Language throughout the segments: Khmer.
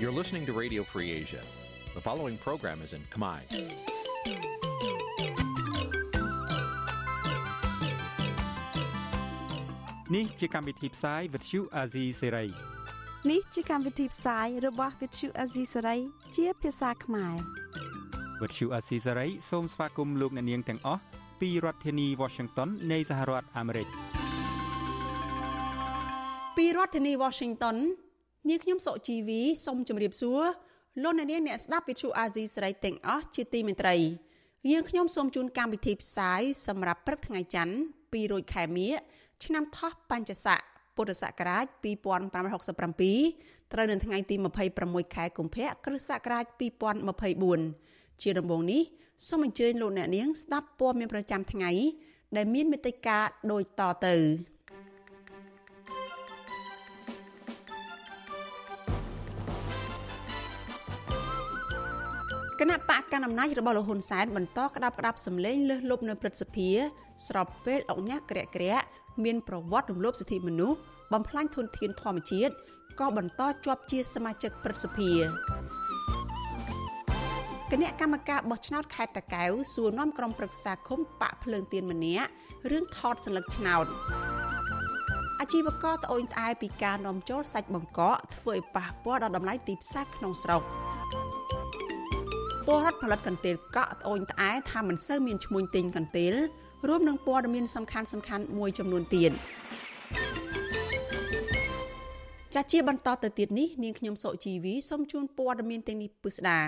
You're listening to Radio Free Asia. The following program is in Khmer. Nǐ ជាកម្មវិធីផ្សាយ Vuthu Azizi Serai នេះជាកម្មវិធីផ្សាយរបស់ Vuthu Azizi Serai ជាភាសាខ្មែរ Vuthu Azizi Serai សូមស្វាគមន៍លោកអ្នកនាងទាំងអស់ពីរដ្ឋធានី Washington នៃសហរដ្ឋអាមេរិក។ពីរដ្ឋធានី Washington នាងខ្ញុំសុជីវីសូមជម្រាបសួរលោកអ្នកនាងអ្នកស្ដាប់វិទ្យុអាស៊ីសេរីទាំងអស់ជាទីមេត្រីយើងខ្ញុំសូមជូនកម្មវិធីផ្សាយសម្រាប់ព្រឹកថ្ងៃច័ន្ទ2រោចខែមិញឆ្នាំថោះបัญចស័កពុទ្ធសករាជ2567ត្រូវនៅថ្ងៃទី26ខែកុម្ភៈគ្រិស្តសករាជ2024ជាដំបូងនេះសូមអញ្ជើញលោកអ្នកនាងស្ដាប់ព័ត៌មានប្រចាំថ្ងៃដែលមានមេត្តាដូចតទៅ គណៈបកកណ្ដាលអំណាចរបស់លោកហ៊ុនសែនបន្តក្តាប់ក្តាប់សម្លេងលើសលប់នៅព្រឹទ្ធសភាស្របពេលអង្គញាក្រាក់ក្រាក់មានប្រវត្តិរំលោភសិទ្ធិមនុស្សបំផ្លាញធនធានធម្មជាតិក៏បន្តជាប់ជាសមាជិកព្រឹទ្ធសភាគណៈកម្មការបោះឆ្នោតខេត្តតាកែវសួរនាំក្រុមប្រឹក្សាឃុំបាក់ភ្លើងទៀនម្នាក់រឿងថតសន្លឹកឆ្នោតអាជីវករត្អូញត្អែពីការនាំចូលសាច់បង្កកធ្វើឲ្យប៉ះពាល់ដល់តម្លៃទីផ្សារក្នុងស្រុក។ ពលរដ្ឋផលិតកន្ទេលកក់ត្អូញត្អែថាមិនសូវមានឈ្មោះទិញកន្ទេលរួមនឹងព័ត៌មានសំខាន់សំខាន់មួយចំនួនទៀតចាជាបន្តទៅទៀតនេះនាងខ្ញុំសុជីវីសូមជូនព័ត៌មានទាំងនេះពិស្ដា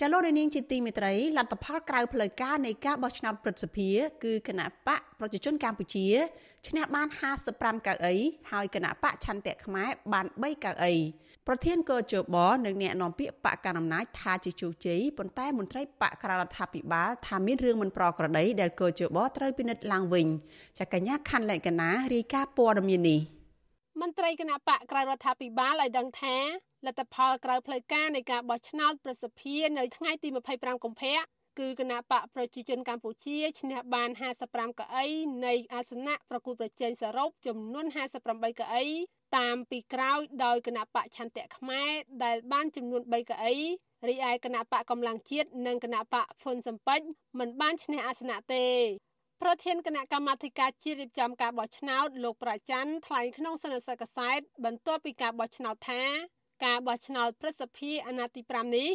ចាលោកនាងជាទីមេត្រីលទ្ធផលក្រៅផ្លូវការនៃការបោះឆ្នោតព្រឹទ្ធសភាគឺគណៈបកប្រជាជនកម្ពុជាឈ្នះបាន55កៅអីហើយគណៈបកឆន្ទៈខ្មែរបាន3កៅអី ប្រធានកោជបនិងអ្នកនាំពាក្យបកកណ្ដាលអំណាចថាជាជោគជ័យប៉ុន្តែមន្ត្រីបកក្រៅរដ្ឋាភិបាលថាមានរឿងមិនប្រក្រតីដែលកោជបត្រូវពិនិត្យឡើងវិញចាកញ្ញាខណ្ឌលក្ខណារាយការណ៍ព័ត៌មាននេះមន្ត្រីគណៈបកក្រៅរដ្ឋាភិបាលឲ្យដឹងថាលទ្ធផលក្រៅផ្លូវការនៃការបោះឆ្នោតប្រសិទ្ធភាពនៅថ្ងៃទី25កុម្ភៈគឺគណៈបកប្រជាជនកម្ពុជាឈ្នះបាន55កៅអីនៃអាសនៈប្រគល់ប្រជែងសរុបចំនួន58កៅអី តាមពីក្រោយដោយគណៈបកឆន្ទៈខ្មែរដែលបានចំនួន3កៅអីរីឯគណៈបកកម្លាំងជាតិនិងគណៈបកហ៊ុនសំពេចមិនបានឈ្នះអាសនៈទេប្រធានគណៈកម្មាធិការជាតិរៀបចំការបោះឆ្នោតលោកប្រច័ន្ទថ្លែងក្នុងសន្និសីទកសែតបន្ទាប់ពីការបោះឆ្នោតថា ការបោះឆ្នោតប្រសិទ្ធភាពអាណត្តិទី5នេះ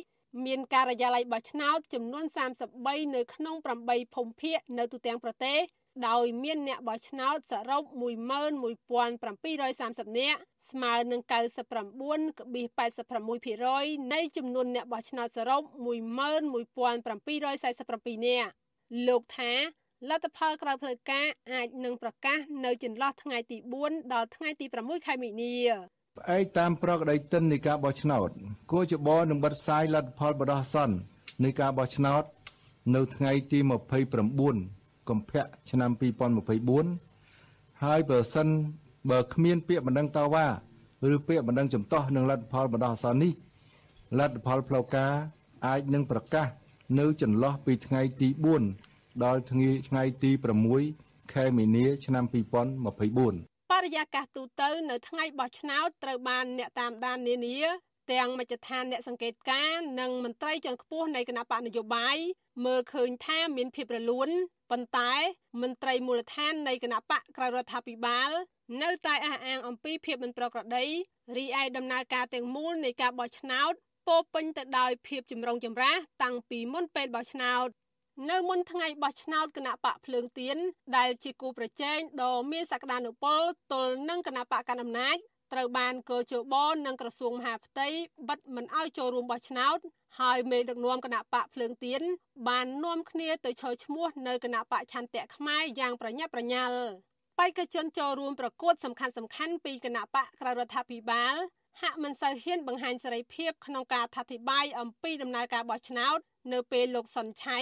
មានការិយាល័យបោះឆ្នោតចំនួន33នៅក្នុង8ភូមិភាគនៅទូទាំងប្រទេស ដោយមានអ្នកបោះឆ្នោតសរុប11730នាក់ស្មើនឹង99.86%នៃចំនួនអ្នកបោះឆ្នោតសរុប11747នាក់លោកថាលទ្ធផលក្រៅផ្លូវការអាចនឹងប្រកាសនៅចន្លោះថ្ងៃទី4ដល់ថ្ងៃទី6ខែមិនិនាផ្អែកតាមប្រកដីទិននៃការបោះឆ្នោតគួរច្បងនឹងបិទផ្សាយលទ្ធផលបដោះអាសន្ននៃការបោះឆ្នោត នៅថ្ងៃទី29 កុម្ភៈឆ្នាំ2024ហើយបើសិនបើគ្មានពាក្យបណ្ដឹងតវ៉ាឬពាក្យបណ្ដឹងចំទាស់នឹងលទ្ធផលបណ្ដោះអាសន្ននេះលទ្ធផលផ្លូវការអាចនឹងប្រកាសនៅចន្លោះពីថ្ងៃទី4ដល់ថ្ងៃថ្ងៃទី6ខែមីនាឆ្នាំ2024បរិយាកាសទូទៅនៅថ្ងៃបោះឆ្នោតត្រូវបានអ្នកតាមដាននានា ទាំងមជ្ឈដ្ឋានអ្នកសង្កេតការណ៍និងមន្ត្រីជាន់ខ្ពស់នៃគណៈបកនយោបាយមើលឃើញថាមានភាពរលូនប៉ុន្តែមន្ត្រីមូលដ្ឋាននៃគណៈបកក្រៅរដ្ឋាភិបាលនៅតែអះអាងអំពីភាពមិនប្រក្រតីរីឯដំណើរការទាំងមូលនៃការបោះឆ្នោតពោពេញទៅដោយភាពចម្រុងចម្រាសតាំងពីមុនពេលបោះឆ្នោតនៅមុនថ្ងៃបោះឆ្នោតគណៈបកភ្លើងទៀនដែលជាគូប្រជែងដ៏មានសក្តានុពលទល់នឹងគណៈបកកណ្ដាលអំណាច ត្រូវបានកោជបនិងក្រសួងមហាផ្ទៃបិទមិនឲ្យចូលរួមបោះឆ្នោតហើយមេដឹកនាំគណៈបកភ្លើងទៀនបាននាំគ្នាទៅឈរឈ្មោះនៅគណៈបកឆន្ទៈខ្មែរយ៉ាងប្រញាប់ប្រញាល់បេក្ខជនចូលរួមប្រកួតសំខាន់សំខាន់ពីគណៈបកក្រៅរដ្ឋាភិបាលហាក់មិនសូវហ៊ានបង្ហាញសេរីភាពក្នុងការអធិប្បាយអំពីដំណើរការបោះឆ្នោតនៅពេលលោកសុនឆៃ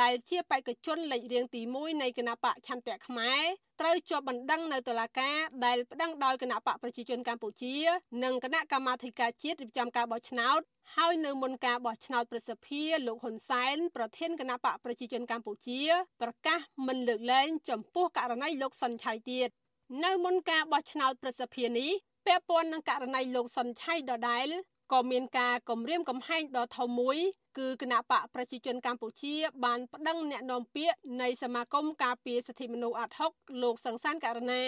ដែលជាបេក្ខជនលេខរៀងទី1នៃគណៈបកឆន្ទៈខ្មែរត្រូវជាប់បណ្ដឹងនៅតុលាការដែលប្តឹងដោយគណៈបកប្រជាជនកម្ពុជា និងគណៈកម្មាធិការជាតិរៀបចំការបោះឆ្នោតហើយនៅមុនការបោះឆ្នោតប្រសិទ្ធភាពលោកហ៊ុនសែនប្រធានគណៈបកប្រជាជនកម្ពុជាប្រកាសមិនលើកលែងចំពោះករណីលោកសុនឆៃទៀតនៅមុនការបោះឆ្នោតប្រសិទ្ធភាពនេះពាក់ព័ន្ធនឹងករណីលោកសុនឆៃដដែល ក៏មានការគំរាមកំហែងដ៏ធំមួយ គឺគណៈបកប្រជាជនកម្ពុជា បានប្តឹងអ្នកនាំពាក្យនៃសមាគមការពារសិទ្ធិមនុស្សអាត់ហុកលោកសង្សានករណា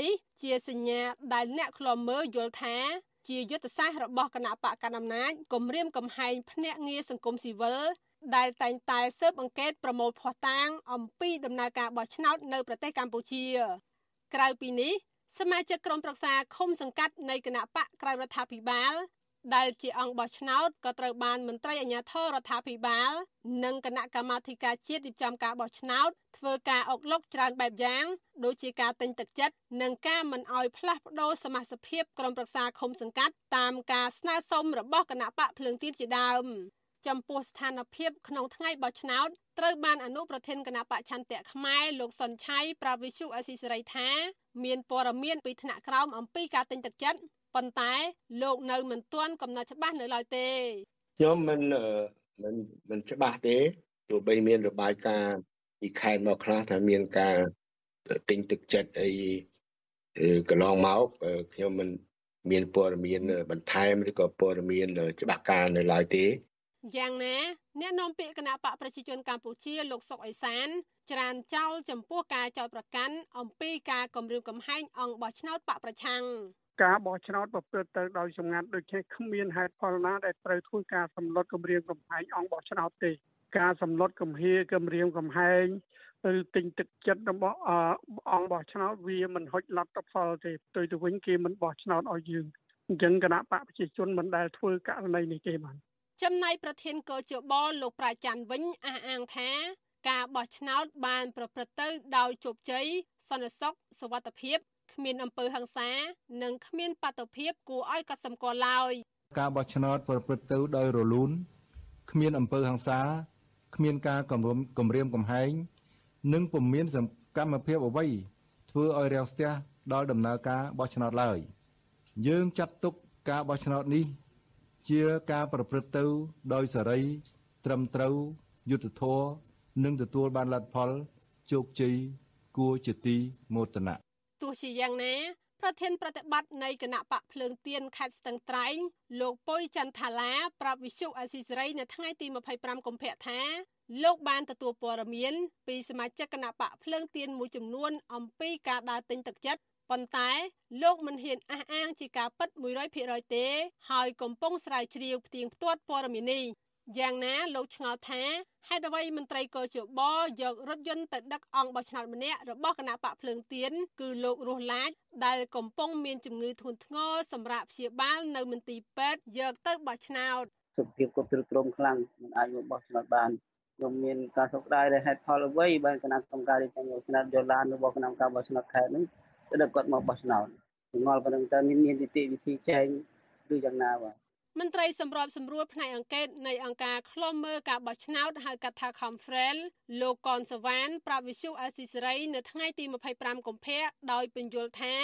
នេះជាសញ្ញាដែលអ្នកខ្លំមើលយល់ថា ជាយុទ្ធសាស្ត្ររបស់គណៈបកកណ្ដាលអំណាចគម្រាមកំហែងភ្នាក់ងារសង្គមស៊ីវិលដែលតែងតែស៊ើបអង្កេតប្រមូលភស្តុតាង អំពីដំណើរការបោះឆ្នោតនៅប្រទេសកម្ពុជា ក្រៅពីនេះសមាជិកក្រុមប្រឹក្សាឃុំសង្កាត់នៃគណៈបកក្រៅរដ្ឋាភិបាល ដែលជាអង្គបោះឆ្នោតក៏ត្រូវបានមន្ត្រីអាជ្ញាធររដ្ឋាភិបាល និងគណៈកម្មាធិការជាតិរៀបចំការបោះឆ្នោតធ្វើការអុកឡុកច្រើនបែបយ៉ាងដូចជាការទិញទឹកចិត្តនិងការមិនអោយផ្លាស់ប្តូរសមាជិកភាពក្រុមប្រឹក្សាឃុំសង្កាត់តាមការស្នើសុំរបស់គណៈបកភ្លើងទៀនជាដើមចំពោះស្ថានភាពក្នុងថ្ងៃបោះឆ្នោតត្រូវបានអនុប្រធានគណៈបច្ឆន្ទៈខ្មែរលោកសុនឆៃប្រាវិជុអស៊ីសេរីថាមានព័ត៌មានពីថ្នាក់ក្រោមអំពីការទិញទឹកចិត្ត ប៉ុន្តែលោកនៅមិនទាន់កំណត់ច្បាស់នៅឡើយទេខ្ញុំមិនមិនមិនច្បាស់ទេទោះបីមានរបាយការណ៍ពីខេត្តមកខ្លះថាមានការទិញទឹកចិត្តអីកន្លងមកខ្ញុំមិនមានព័ត៌មានបន្ថែមឬក៏ព័ត៌មានច្បាស់ការនៅឡើយទេយ៉ាងណាអ្នកនាំពាក្យគណៈបកប្រជាជនកម្ពុជាលោកសុកអេសានច្រានចោលចំពោះការចោទប្រកាន់អំពីការគំរាមកំហែងអង្គបោះឆ្នោតបកប្រឆាំង ការបោះឆ្នោតប្រព្រឹត្តទៅដោយសម្ងាត់ដូចជាគ្មានហេតុផលណាដែលត្រូវធ្វើការសម្លុតគម្រាមកំហែងអង្គបោះឆ្នោតទេ ការសម្លុតគំហាគម្រាមកំហែងឬទិញទឹកចិត្តរបស់អង្គបោះឆ្នោតវាមិនហុចលទ្ធផលទេផ្ទុយទៅវិញគេមិនបោះឆ្នោតឲ្យយើងអញ្ចឹងគណៈបកប្រជាជនមិនដែលធ្វើករណីនេះទេបាទចំណែកប្រធានកោជបលោកប្រាច័ន្ទវិញអះអាងថា ការបោះឆ្នោតបានប្រព្រឹត្តទៅដោយជោគជ័យសន្តិសុខសុវត្ថិភាព គ្មានអំពើហិង្សានិងគ្មានបាតុភិបគួរឲ្យកត់សម្គាល់ឡើយការបោះឆ្នោតប្រព្រឹត្តទៅដោយរលូនគ្មានអំពើហិង្សាគ្មានការគំរាមគំរាមកំហែងនិងពុំមានសកម្មភាពអ្វីធ្វើឲ្យរាំងស្ទះដល់ដំណើរការបោះឆ្នោតឡើយយើងចាត់ទុកការបោះឆ្នោតនេះ ជាការប្រព្រឹត្តទៅដោយសេរី ត្រឹមត្រូវយុត្តិធម៌និងទទួលបានលទ្ធផលជោគជ័យគួរជាទីមោទនៈ ទោះជាយ៉ាងណាប្រធានប្រតិបត្តិនៃគណៈបកភ្លើងទៀនខេត្តស្ទឹងត្រែងលោកពុយចន្ទថាឡាប្រាប់វិសុអសីសេរីនៅថ្ងៃទី25កុម្ភៈថាលោកបានទទួលព័ត៌មានពីសមាជិកគណៈបកភ្លើងទៀនមួយចំនួនអំពីការដើរទិញទឹកចិត្តប៉ុន្តែលោកមិនហ៊ានអះអាងជាការពិត100%ទេ ហើយកំពុងស្រាវជ្រាវផ្ទៀងផ្ទាត់ព័ត៌មាននេះ យ៉ាងណាលោកឆ្ងល់ថាហេតុអ្វីមន្ត្រីកោជបយករថយន្តទៅដឹកអង្គបោះឆ្នោតម្នាក់របស់គណៈបកភ្លើងទៀនគឺលោករស់ឡាចដែលកំពុងមានជំងឺធ្ងន់ធ្ងរសម្រាប់ព្យាបាលនៅមន្ទីរពេទ្យយកទៅបោះឆ្នោតសុខភាពគាត់ទ្រុឌទ្រោមខ្លាំងមិនអាចមកបោះឆ្នោតបានខ្ញុំមានការសោកស្ដាយដែលហេតុផលអ្វីបានគណៈកម្មការរៀបចំឆ្នោតយឡានរបស់គណៈកម្មការបោះឆ្នោតខេត្តនេះទៅដឹកគាត់មកបោះឆ្នោតងល់ប៉ុណ្ណឹងតើមានមាននីតិវិធីចែងឬយ៉ាងណាបាទ មន្ត្រីសម្របសម្រួលផ្នែកអង្កេតនៃអង្គការឃ្លាំមើលការបោះឆ្នោតហៅកាត់ថា Conference លោកកនសវ៉ានប្រាប់វិសុអេស៊ីសេរីនៅថ្ងៃទី25កុម្ភៈដោយពន្យល់ថា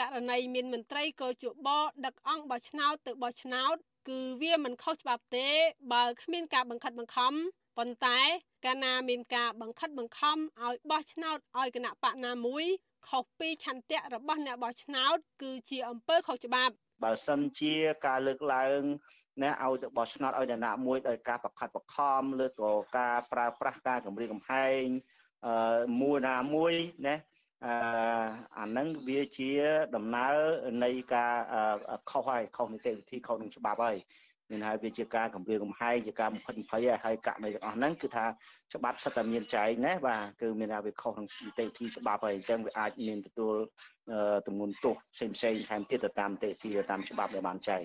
ករណីមានមន្ត្រីកោជបដឹកអង្គបោះឆ្នោតទៅបោះឆ្នោត គឺវាមិនខុសច្បាប់ទេ បើគ្មានការបង្ខិតបង្ខំប៉ុន្តែកាលណាមានការបង្ខិតបង្ខំឲ្យបោះឆ្នោតឲ្យគណៈបកណាមួយខុសពីឆន្ទៈរបស់អ្នកបោះឆ្នោត គឺជាអំពើខុសច្បាប់ បើសិនជាការលើកឡើងណាឲ្យទៅបោះឆ្នោតឲ្យអ្នកណាមួយដោយការបខិតបខំឬក៏ការប្រើប្រាស់ការគម្រាមកំហែងអឺមួយណាមួយណាអឺអាហ្នឹងវាជាដំណើរនៃការខុសហើយខុសនីតិវិធីខុសនឹងច្បាប់ហើយ មានហើយវាជាការគម្រាមកំហែងជាការបំផិតបំភ័យហើយករណីទាំងអស់ហ្នឹងគឺថាច្បាប់សិតតែមានចែងណាបាទគឺមានថាវាខុសនឹងនីតិវិធីច្បាប់ហើយអញ្ចឹងវាអាចមានទទួលទម្ងន់ទោសផ្សេងផ្សេងថែមទៀតទៅតាមនីតិវិធីតាមច្បាប់ដែលបានចែង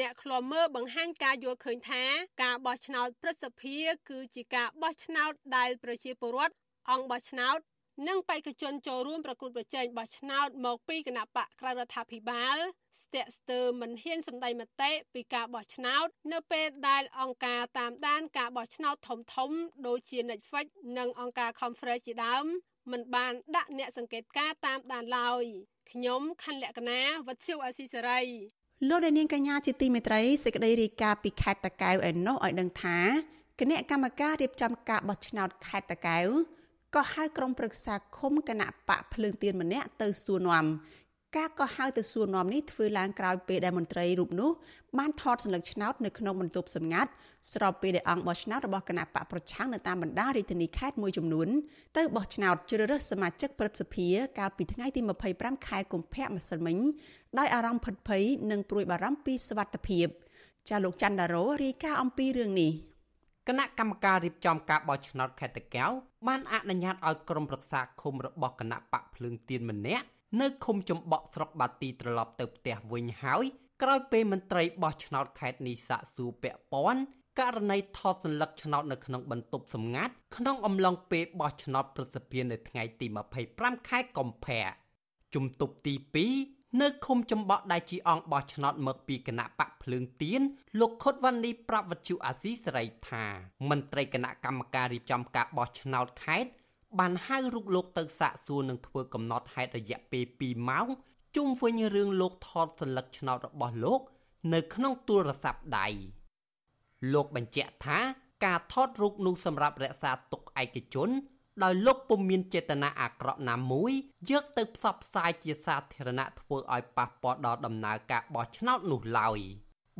អ្នកឃ្លាំមើលបង្ហាញការយល់ឃើញថាការបោះឆ្នោតព្រឹទ្ធសភាគឺជាការបោះឆ្នោតដែលប្រជាពលរដ្ឋអង្គបោះឆ្នោតនិងបេក្ខជនចូលរួមប្រគល់ប្រជែងបោះឆ្នោតមកពីគណៈបកក្រៅរដ្ឋាភិបាល ស្ទាក់ស្ទើរមិនហ៊ានសម្ដែងមតិពីការបោះឆ្នោត នៅពេលដែលអង្គការតាមដានការបោះឆ្នោតធំធំ ដូចជា Netflix និងអង្គការ Conference ជាដើមមិនបានដាក់អ្នកសង្កេតការតាមដានឡើយខ្ញុំខណ្ឌលក្ខណាវັດឈូអស៊ីសេរីលោកនាងកញ្ញាជាទីមេត្រីសេចក្តីរាយការណ៍ពីខេត្តតាកែវឯណោះឲ្យដឹងថាគណៈកម្មការរៀបចំការបោះឆ្នោតខេត្តតាកែវក៏ហៅក្រុមប្រឹក្សាឃុំគណៈបកភ្លើងទៀនម្នាក់ទៅសួរនាំ ការកោះហៅទៅសួរនាំនេះធ្វើឡើងក្រោយពេលដែលមន្ត្រីរូបនោះបានថតសញ្ញាឆ្នោតនៅក្នុងបន្ទប់សម្ងាត់ស្របពេលដែលអង្គបោះឆ្នោតរបស់គណៈបកប្រឆាំងនៅតាមបណ្ដារាជធានីខេត្តមួយចំនួនទៅបោះឆ្នោតជ្រើសរើសសមាជិកព្រឹទ្ធសភាកាលពីថ្ងៃទី25ខែកុម្ភៈម្សិលមិញដោយអារម្មណ៍ផិតភ័យនិងព្រួយបារម្ភពីសុវត្ថិភាពចាលោកច័ន្ទដារ៉ូរាយការណ៍អំពីរឿងនេះគណៈកម្មការរៀបចំការបោះឆ្នោតខេត្តតាកែវបានអនុញ្ញាតឲ្យក្រុមប្រឹក្សាឃុំរបស់គណៈបកភ្លើងទៀនម្នាក់ នៅឃុំចំបក់ស្រុកបាទីត្រឡប់ទៅផ្ទះវិញហើយក្រោយពេលមន្ត្រីបោះឆ្នោតខេត្តនេះសាកសួរពាក់ព័ន្ធករណីថតសញ្ញាឆ្នោតនៅក្នុងបន្ទប់សម្ងាត់ក្នុងអំឡុងពេលបោះឆ្នោតប្រសិទ្ធភាពនៅថ្ងៃទី25ខែកុម្ភៈជំទប់ទី2នៅឃុំចំបក់ដែលជាអង្គបោះឆ្នោតមកពីគណៈបកភ្លើងទៀនលោកខុតវ៉ានីប្រាប់វិទ្យុអាស៊ីសេរីថាមន្ត្រីគណៈកម្មការរៀបចំការបោះឆ្នោតខេត្ត បានហៅរូបលោកទៅសាកសួរនឹងធ្វើកំណត់ហេតុរយៈពេល2ម៉ោងជុំវិញរឿងលោកថតសន្លឹកឆ្នោតរបស់លោក នៅក្នុងទូរស័ព្ទដៃលោកបញ្ជាក់ថាការថតរូបនោះសម្រាប់រក្សាទុកឯកជន ដោយលោកពុំមានចេតនាអាក្រក់ណាមួយយកទៅផ្សព្វផ្សាយជាសាធារណៈធ្វើឲ្យប៉ះពាល់ដល់ដំណើរការបោះឆ្នោតនោះឡើយ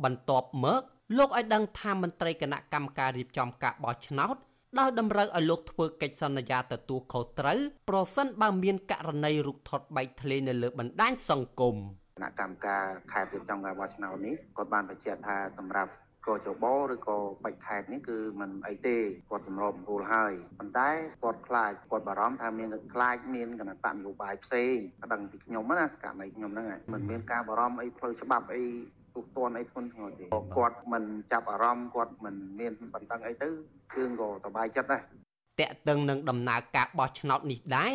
បន្ទាប់មកលោកឲ្យដឹងថាមន្ត្រីគណៈកម្មការរៀបចំការបោះឆ្នោត ដោយតម្រូវឲ្យលោកធ្វើកិច្ចសន្យាទទួលខុសត្រូវប្រសិនបើមានករណីរុកថត់បែកធ្លាយនៅលើបណ្ដាញសង្គមគណៈកម្មការខេត្តរៀបចំការបោះឆ្នោតនេះគាត់បានបញ្ជាក់ថាសម្រាប់កោចបោឬក៏បាច់ខេតនេះគឺมันអីទេគាត់សម្របសម្រួលហើយប៉ុន្តែគាត់ខ្លាចគាត់បារម្ភថាមានខ្លាចមានគណៈបកនយោបាយផ្សេងប្តឹងពីខ្ញុំណាករណីខ្ញុំហ្នឹងមិនមានការបារម្ភអីផ្លូវច្បាប់អី ទូទាត់អីធ្ងន់ធ្ងរទេគាត់មិនចាប់អារម្មណ៍គាត់មិនមានបន្តឹងអីទៅគឺក៏សប្បាយចិត្តដែរតេតឹងនឹងដំណើរការបោះឆ្នោតនេះដែរ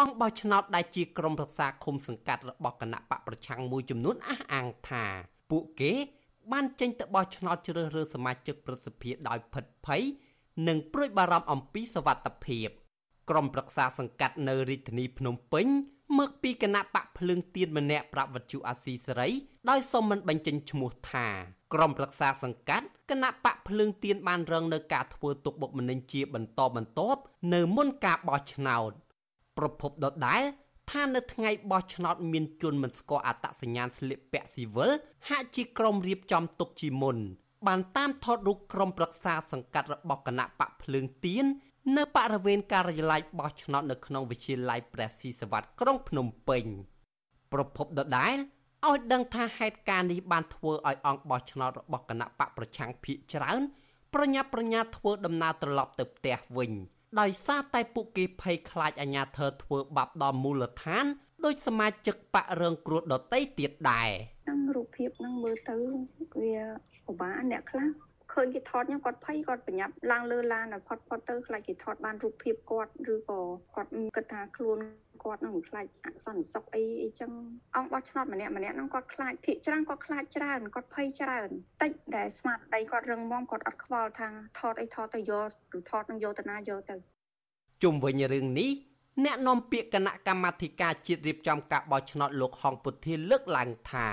អង្គបោះឆ្នោតដែលជាក្រុមប្រឹក្សាឃុំសង្កាត់របស់គណៈបកប្រឆាំងមួយចំនួនអះអាងថាពួកគេបានចេញទៅបោះឆ្នោតជ្រើសរើសសមាជិកប្រសិទ្ធភាពដោយភិតភ័យនិងព្រួយបារម្ភអំពីសវត្ថិភាពក្រុមប្រឹក្សាសង្កាត់នៅរាជធានីភ្នំពេញមកពីគណៈបកភ្លើងទៀនម្នាក់ប្រាប់វិទ្យុអាស៊ីសេរី ដោយសុំមិនបញ្ចេញឈ្មោះថាក្រុមប្រឹក្សាសង្កាត់គណៈបកភ្លើងទៀនបានរងនៅការធ្វើទុកបុកម្នេញជាបន្តបន្ទាប់នៅមុនការបោះឆ្នោតប្រពន្ធដដែលថានៅថ្ងៃបោះឆ្នោតមានជនមិនស្គាល់អត្តសញ្ញាណស្លៀកពាក់ស៊ីវិលហាក់ជាក្រុមរៀបចំទុកជាមុនបានតាមថតរូបក្រុមប្រឹក្សាសង្កាត់របស់គណៈបកភ្លើងទៀននៅបរិវេណការិយាល័យបោះឆ្នោតនៅក្នុងវិទ្យាល័យព្រះស៊ីសវត្តក្រុងភ្នំពេញប្រពន្ធដដែល ឲ្យដឹងថាហេតុការណ៍នេះបានធ្វើឲ្យអង្គបោះឆ្នោតរបស់គណៈបកប្រឆាំងភៀកច្រើន ប្រញាប់ប្រញាល់ធ្វើដំណើរត្រឡប់ទៅផ្ទះវិញដោយសារតែពួកគេភ័យខ្លាចអាញាធរធ្វើបាបដល់មូលដ្ឋានដោយសមាជិកបករឿងគ្រោះដតីទៀតដែរនឹងរូបភាពនឹងមើលទៅវាពិបាកអ្នកខ្លះឃើញគេថតខ្ញុំគាត់ភ័យគាត់ប្រញាប់ឡើងលើឡានហើយផុតផុតទៅខ្លាចគេថតបានរូបភាពគាត់ឬក៏គាត់គិតថាខ្លួន គាត់នឹងខ្លាចអសន្តិសុខអីអីចឹងអង្គបោះឆ្នោតម្នាក់ម្នាក់ហ្នឹងគាត់ខ្លាចភាកច្រើនគាត់ខ្លាចច្រើនគាត់ភ័យច្រើនតិចដែលស្មារតីគាត់រឹងមាំគាត់អត់ខ្វល់ថាថតអីថតទៅយកឬថតនឹងយកទៅណាយកទៅជុំវិញរឿងនេះអ្នកនាំពាក្យគណៈកម្មាធិការជាតិរៀបចំការបោះឆ្នោតលោកហងពុធាលើកឡើងថា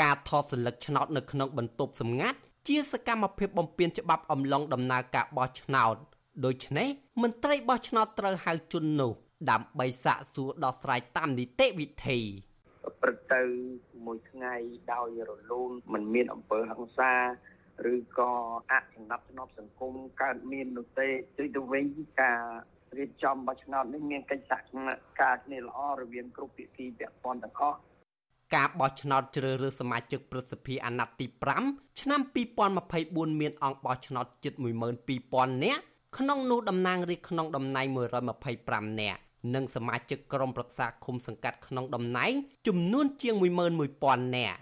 ការថតសញ្ញាឆ្នោតនៅក្នុងបន្ទប់សម្ងាត់ជាសកម្មភាពបំពានច្បាប់អំឡុងដំណើរការបោះឆ្នោតដូច្នេះមន្ត្រីបោះឆ្នោតត្រូវហៅជននោះ ដើម្បីសាកសួរដោះស្រាយតាមនីតិវិធីព្រឹកទៅមួយថ្ងៃដោយរលូនមិនមានអំពើហិង្សាឬក៏អចំណាប់ចំណាប់សង្គមកើតមាននោះទេទីទៅវិញការរៀបចំបោះឆ្នោតនេះមានកិច្ចសហការគ្នាល្អរវាងគ្រប់ភាគីពាក់ព័ន្ធទាំងអស់ការបោះឆ្នោតជ្រើសរើសសមាជិកព្រឹទ្ធសភាអាណត្តិទី5ឆ្នាំ2024មានអង្គបោះឆ្នោតជិត12000នាក់ក្នុងនោះតំណាងរាស្ត្រក្នុងតំណែង125នាក់ និងសមាជិកក្រុមប្រឹក្សាឃុំសង្កាត់ក្នុងតំណែងចំនួនជាង11000នាក់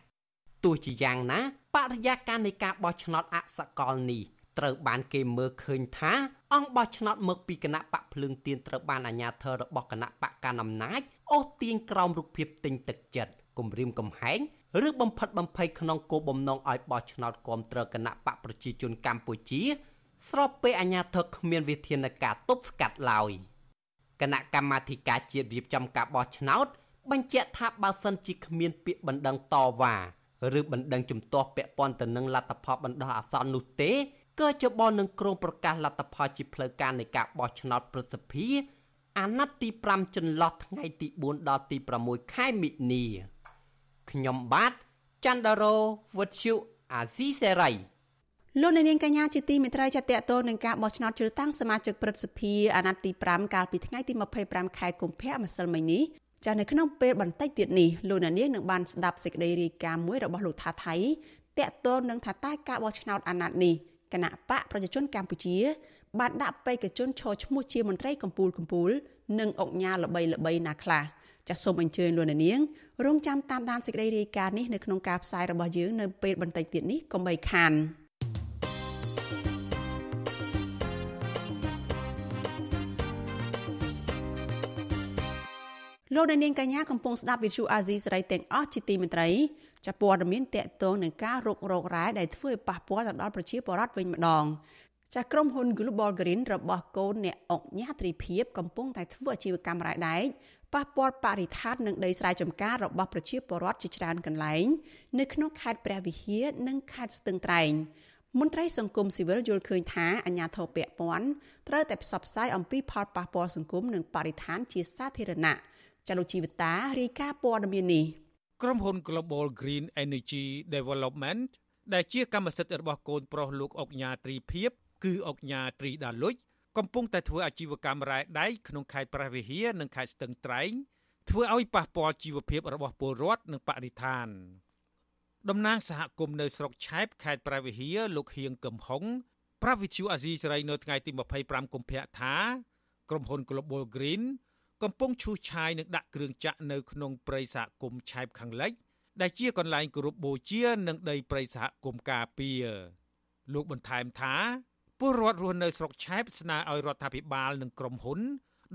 ទោះជាយ៉ាងណាបរិយាកាសនៃការបោះឆ្នោតអសកលនេះត្រូវបានគេមើលឃើញថាអង្គបោះឆ្នោតមកពីគណៈបកភ្លើងទៀនត្រូវបានអាជ្ញាធររបស់គណៈបកកណ្ដាលអំណាចអូសទាញក្រោមរូបភាពទិញទឹកចិត្តគំរាមកំហែងឬបំផិតបំភ័យក្នុងគោលបំណងឲ្យបោះឆ្នោតគ្រប់គ្រងគណៈបកប្រជាជនកម្ពុជា ស្របពេលអាជ្ញាធរគ្មានវិធានការទប់ស្កាត់ឡើយ គណៈកម្មាធិការជាតិរៀបចំការបោះឆ្នោតបញ្ជាក់ថាបើសិនជាគ្មានពាក្យបណ្ដឹងតវ៉ាឬបណ្ដឹងជំទាស់ពាក់ព័ន្ធទៅនឹងលទ្ធផលបណ្ដោះអាសន្ននោះទេក៏ជបនឹងក្រុងប្រកាសលទ្ធផលជាផ្លូវការនៃការបោះឆ្នោតប្រសិទ្ធភាពអាណត្តិទី5ចន្លោះថ្ងៃទី4ដល់ទី6ខែមិនិនាខ្ញុំបាទច័ន្ទដារោវុទ្ធុអាស៊ីសេរី លោកនាងកញ្ញាជាទីមេត្រីចាត់តទៅនឹងការបោះឆ្នោតជ្រើសតាំងសមាជិកព្រឹទ្ធសភាអាណត្តិទី5កាលពីថ្ងៃទី25ខែកុម្ភៈម្សិលមិញនេះចានៅក្នុងពេលបន្តិចទៀតនេះលោកនាងនឹងបានស្ដាប់សេចក្តីរាយការណ៍មួយរបស់លោកថាថៃតកតទៅនឹងថាតើការបោះឆ្នោតអាណត្តិនេះគណៈបកប្រជាជនកម្ពុជា បានដាក់បេក្ខជនឈរឈ្មោះជាមន្ត្រីកម្ពុជាកម្ពុជានិងអង្គញាល្បីល្បីណាខ្លះចាសសូមអញ្ជើញលោកនាងរងចាំតាមដានសេចក្តីរាយការណ៍នេះនៅក្នុងការផ្សាយរបស់យើងនៅពេលបន្តិចទៀតនេះកុំបីខាន។ លោកនាងកញ្ញាកំពុងស្ដាប់វិទ្យុអាស៊ីសេរីទាំងអស់ជាទីមេត្រីចាព័ត៌មានតកតងនឹងការរករោគរ៉ែដែលធ្វើឲ្យប៉ះពាល់ទៅដល់ប្រជាពលរដ្ឋវិញម្ដងចាក្រុមហ៊ុន Global Green របស់កូនអ្នកអង្គញាត្រីភិបកំពុងតែធ្វើអាជីវកម្មរ៉ែដែកប៉ះពាល់បរិស្ថាននិងដីស្រែចម្ការរបស់ប្រជាពលរដ្ឋជាច្រើនកន្លែងនៅក្នុងខេត្តព្រះវិហារនិងខេត្តស្ទឹងត្រែងមន្ត្រីសង្គមស៊ីវិលយល់ឃើញថាអាញាធរពពាន់ត្រូវតែផ្សព្វផ្សាយអំពីផលប៉ះពាល់សង្គមនិងបរិស្ថានជាសាធារណៈ ចលនាជីវតារាយការណ៍ព័ត៌មាននេះក្រុមហ៊ុន Global Green Energy Development ដែលជាកម្មសិទ្ធិរបស់កូនប្រុសលោកអុកញ៉ាត្រីភិបគឺអុកញ៉ាត្រីដាលុចកំពុងតែធ្វើអាជីវកម្មរ៉ែដែកក្នុងខេត្តព្រះវិហារនិងខេត្តស្ទឹងត្រែងធ្វើឲ្យប៉ះពាល់ជីវភាពរបស់ពលរដ្ឋនិងបរិស្ថានតំណាងសហគមន៍នៅស្រុកឆែបខេត្តព្រះវិហារលោកហៀងកឹមហុងប្រាប់វិទ្យុអាស៊ីសេរីនៅថ្ងៃទី25កុម្ភៈថាក្រុមហ៊ុន Global Green កំពុងឈូសឆាយនិងដាក់គ្រឿងចាក់នៅក្នុងព្រៃសហគមន៍ឆែបខាងលិច ដែលជាកន្លែងគោរពបូជានិងដីព្រៃសហគមន៍ការពារលោកបន្ថែមថាពលរដ្ឋរស់នៅស្រុកឆែបស្នើឲ្យរដ្ឋាភិបាលនិងក្រុមហ៊ុន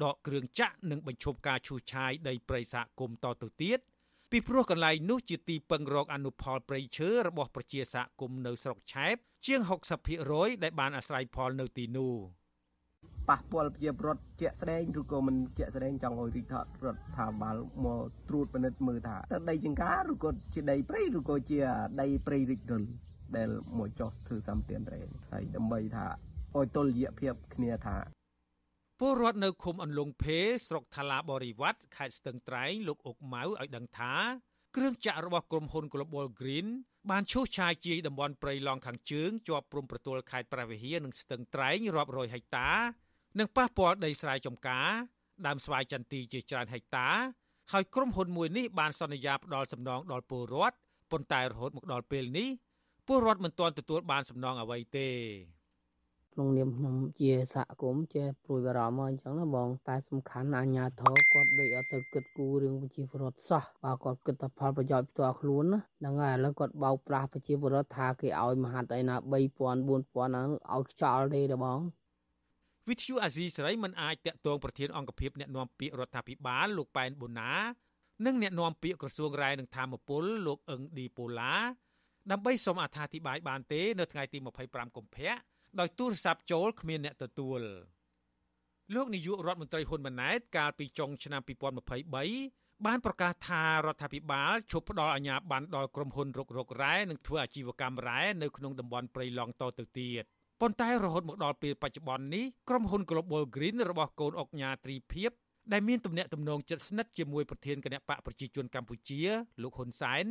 ដកគ្រឿងចាក់និងបញ្ឈប់ការឈូសឆាយដីព្រៃសហគមន៍តទៅទៀតពីព្រោះកន្លែងនោះជាទីពឹងរកអនុផលព្រៃឈើរបស់ប្រជាសហគមន៍នៅស្រុកឆែបជាង60%ដែលបានអាស្រ័យផលនៅទីនោះ។ ប៉ះពាល់ប្រជាពលរដ្ឋជាក់ស្ដែងឬក៏មិនជាក់ស្ដែងចង់ឲ្យរដ្ឋរដ្ឋាភិបាលមកត្រួតពិនិត្យមើលថាតើដីចង្ការឬក៏ជាដីព្រៃឬក៏ជាដីព្រៃរិចរិលដែលមកចោះធ្វើសម្ពាធរែងហើយដើម្បីថាឲ្យតុល្យភាពគ្នាថាពលរដ្ឋនៅឃុំអន្លង់ភេស្រុកថាឡាបរិវត្តខេត្តស្ទឹងត្រែងលោកអុកម៉ៅឲ្យដឹងថាគ្រឿងចាក់របស់ក្រុមហ៊ុន Global Green បានឈូសឆាយជាយតំបន់ព្រៃឡង់ខាងជើងជាប់ព្រំប្រទល់ខេត្តព្រះវិហារនិងស្ទឹងត្រែងរាប់រយហិកតា និងប៉ះពាល់ដីស្រែចម្ការដើមស្វាយចន្ទីជាច្រើនហិកតា ហើយក្រុមហ៊ុនមួយនេះបានសន្យាផ្ដល់សំណងដល់ពលរដ្ឋប៉ុន្តែរហូតមកដល់ពេលនេះពលរដ្ឋមិនទាន់ទទួលបានសំណងអ្វីទេក្នុងនាមខ្ញុំជាសហគមន៍ជាព្រួយបារម្ភមកអញ្ចឹងណាបងតែសំខាន់អាជ្ញាធរគាត់ដូចអត់ទៅគិតគូររឿងប្រជាពលរដ្ឋសោះបើគាត់គិតតែផលប្រយោជន៍ផ្ទាល់ខ្លួនណាហ្នឹងហើយឥឡូវគាត់បោកប្រាស់ប្រជាពលរដ្ឋថាគេឲ្យមហាត់អីណា3000 4000ហ្នឹងឲ្យខ្ចោលទេទេបង វិទ្យុអាស៊ីសេរីមិនអាចតាក់ទងប្រធានអង្គភិបអ្នកណែនាំពាក្យរដ្ឋាភិបាលលោកប៉ែនបូណានិងអ្នកណែនាំពាក្យក្រសួងរាយនឹងធម្មពលលោកអឹងឌីប៉ូឡាដើម្បីសូមអត្ថាធិប្បាយបានទេនៅថ្ងៃទី25កុម្ភៈដោយទូរស័ព្ទចូលគ្មានអ្នកទទួលលោកនាយករដ្ឋមន្ត្រីហ៊ុនម៉ាណែតកាលពីចុងឆ្នាំ2023បានប្រកាសថារដ្ឋាភិបាលឈប់ផ្ដល់អាជ្ញាប័ណ្ណដល់ក្រុមហ៊ុនរុករករ៉ែនិងធ្វើអាជីវកម្មរ៉ែនៅក្នុងតំបន់ព្រៃឡង់តទៅទៀត ប៉ុន្តែរហូតមកដល់ពេលបច្ចុប្បន្ននេះក្រុមហ៊ុន Global Green របស់កូនអុកញ៉ាត្រីភិបដែលមានទំនាក់ទំនងជិតស្និទ្ធជាមួយប្រធានគណៈបកប្រជាជនកម្ពុជាលោកហ៊ុនសែន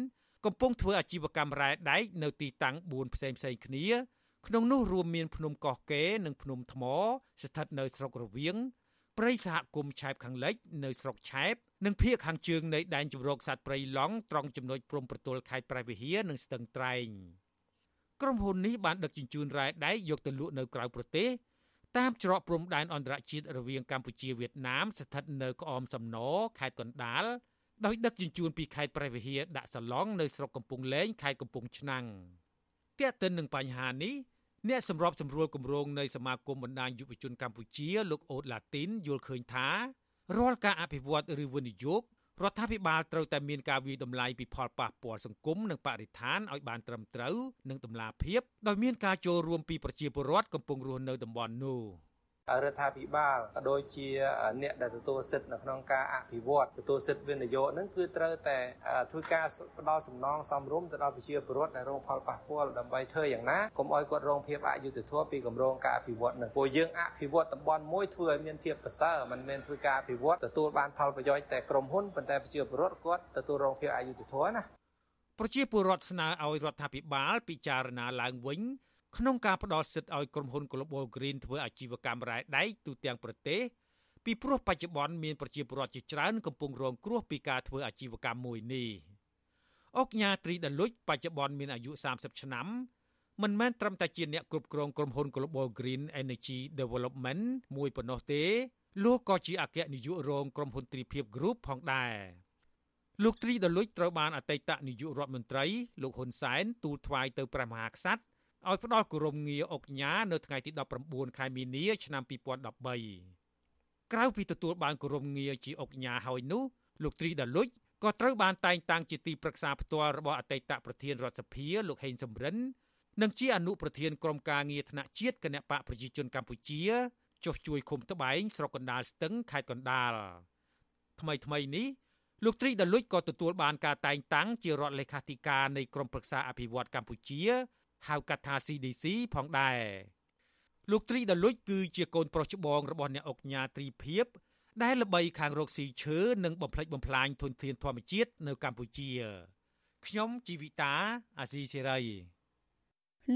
កំពុងធ្វើអាជីវកម្មរ៉ែដែកនៅទីតាំង4ផ្សេងផ្សេងគ្នា ក្នុងនោះរួមមានភ្នំកោះកេនិងភ្នំថ្ម ស្ថិតនៅស្រុករវៀងព្រៃសហគមន៍ឆែបខាងលិចនៅស្រុកឆែបនិងភៀកខាងជើងនៃដែនជម្រកសត្វព្រៃឡង់ត្រង់ចំណុចព្រំប្រទល់ខេត្តព្រះវិហារនិងស្ទឹងត្រែង។ ក្រុមហ៊ុននេះបានដឹកជញ្ជូនរ៉ែដែកយកទៅលក់នៅក្រៅប្រទេសតាមច្រកព្រំដែនអន្តរជាតិរវាងកម្ពុជាវៀតណាមស្ថិតនៅក្អមសំណខេត្តកណ្ដាលដោយដឹកជញ្ជូនពីខេត្តព្រះវិហារដាក់សាឡុងនៅស្រុកកំពង់លែងខេត្តកំពង់ឆ្នាំងទាក់ទិននឹងបញ្ហានេះអ្នកសម្របសម្រួលគម្រោងនៃសមាគមបណ្ដាញយុវជនកម្ពុជាលោកអូតឡាទីនយល់ឃើញថារាល់ការអភិវឌ្ឍឬវិនិយោគ រដ្ឋាភិបាលត្រូវតែមានការវិយតម្លៃពីផលប៉ះពាល់សង្គមនិងបរិស្ថានឲ្យបានត្រឹមត្រូវនិងតម្លាភាពដោយមានការចូលរួមពីប្រជាពលរដ្ឋកំពុងរស់នៅតំបន់នោះ។ រដ្ឋាភិបាលក៏ដូចជាអ្នកដែលទទួលសិទ្ធិនៅក្នុងការអភិវឌ្ឍទទួលសិទ្ធិវិនិយោគហ្នឹងគឺត្រូវតែធ្វើការផ្ដល់សំណងសមរម្យទៅដល់ប្រជាពលរដ្ឋដែលរងផលប៉ះពាល់ដើម្បីធ្វើយ៉ាងណាកុំឲ្យគាត់រងភាពអយុត្តិធម៌ពីគម្រោងការអភិវឌ្ឍហ្នឹងព្រោះយើងអភិវឌ្ឍតំបន់មួយធ្វើឲ្យមានភាពប្រសើរមិនមែនធ្វើការអភិវឌ្ឍទទួលបានផលប្រយោជន៍តែក្រុមហ៊ុនប៉ុន្តែប្រជាពលរដ្ឋគាត់ទទួលរងភាពអយុត្តិធម៌ណាប្រជាពលរដ្ឋស្នើឲ្យរដ្ឋាភិបាលពិចារណាឡើងវិញ ក្នុងការផ្ដល់សិទ្ធិឲ្យក្រុមហ៊ុន Global Green ធ្វើអាជីវកម្មរ៉ែដែកទូទាំងប្រទេសពីព្រោះបច្ចុប្បន្នមានប្រជាពលរដ្ឋជាច្រើនកំពុងរងគ្រោះពីការធ្វើអាជីវកម្មមួយនេះអុកញ៉ាត្រីដលុចបច្ចុប្បន្នមានអាយុ30ឆ្នាំមិនមែនត្រឹមតែជាអ្នកគ្រប់គ្រងក្រុមហ៊ុន Global Green Energy Development មួយប៉ុណ្ណោះទេលោកក៏ជាអគ្គនាយករងក្រុមហ៊ុនទ្រីភិប Group ផងដែរលោកទ្រីដលុចត្រូវបានអតីតនាយករដ្ឋមន្ត្រីលោកហ៊ុនសែនទូលថ្វាយទៅព្រះមហាក្សត្រ ឲ្យផ្ដល់គោរមងារអុកញ៉ានៅថ្ងៃទី19ខែមីនា ឆ្នាំ2013ក្រៅពីទទួលបានគោរមងារជាអុកញ៉ាហើយនោះលោកទ្រីដាលុចក៏ត្រូវបានតែងតាំងជាទីប្រឹក្សាផ្ទាល់របស់អតីតប្រធានរដ្ឋសភាលោកហេងសំរិននិងជាអនុប្រធានក្រុមការងារថ្នាក់ជាតិគណៈបកប្រជាជនកម្ពុជាចុះជួយឃុំត្បែងស្រុកកណ្ដាលស្ទឹងខេត្តកណ្ដាលថ្មីថ្មីនេះលោកត្រីដាលុចក៏ទទួលបានការតែងតាំងជារដ្ឋលេខាធិការនៃក្រមប្រឹក្សាអភិវឌ្ឍកម្ពុជា ហៅកាត់ថា CDC ផងដែរលោកត្រីដាលុចគឺជាកូនប្រុសច្បងរបស់អ្នកអុកញ៉ាត្រីភិបដែលល្បីខាងរកស៊ីឈើនិងបំផ្លិចបំផ្លាញធនធានធម្មជាតិនៅកម្ពុជាខ្ញុំជីវិតាអាស៊ីសេរី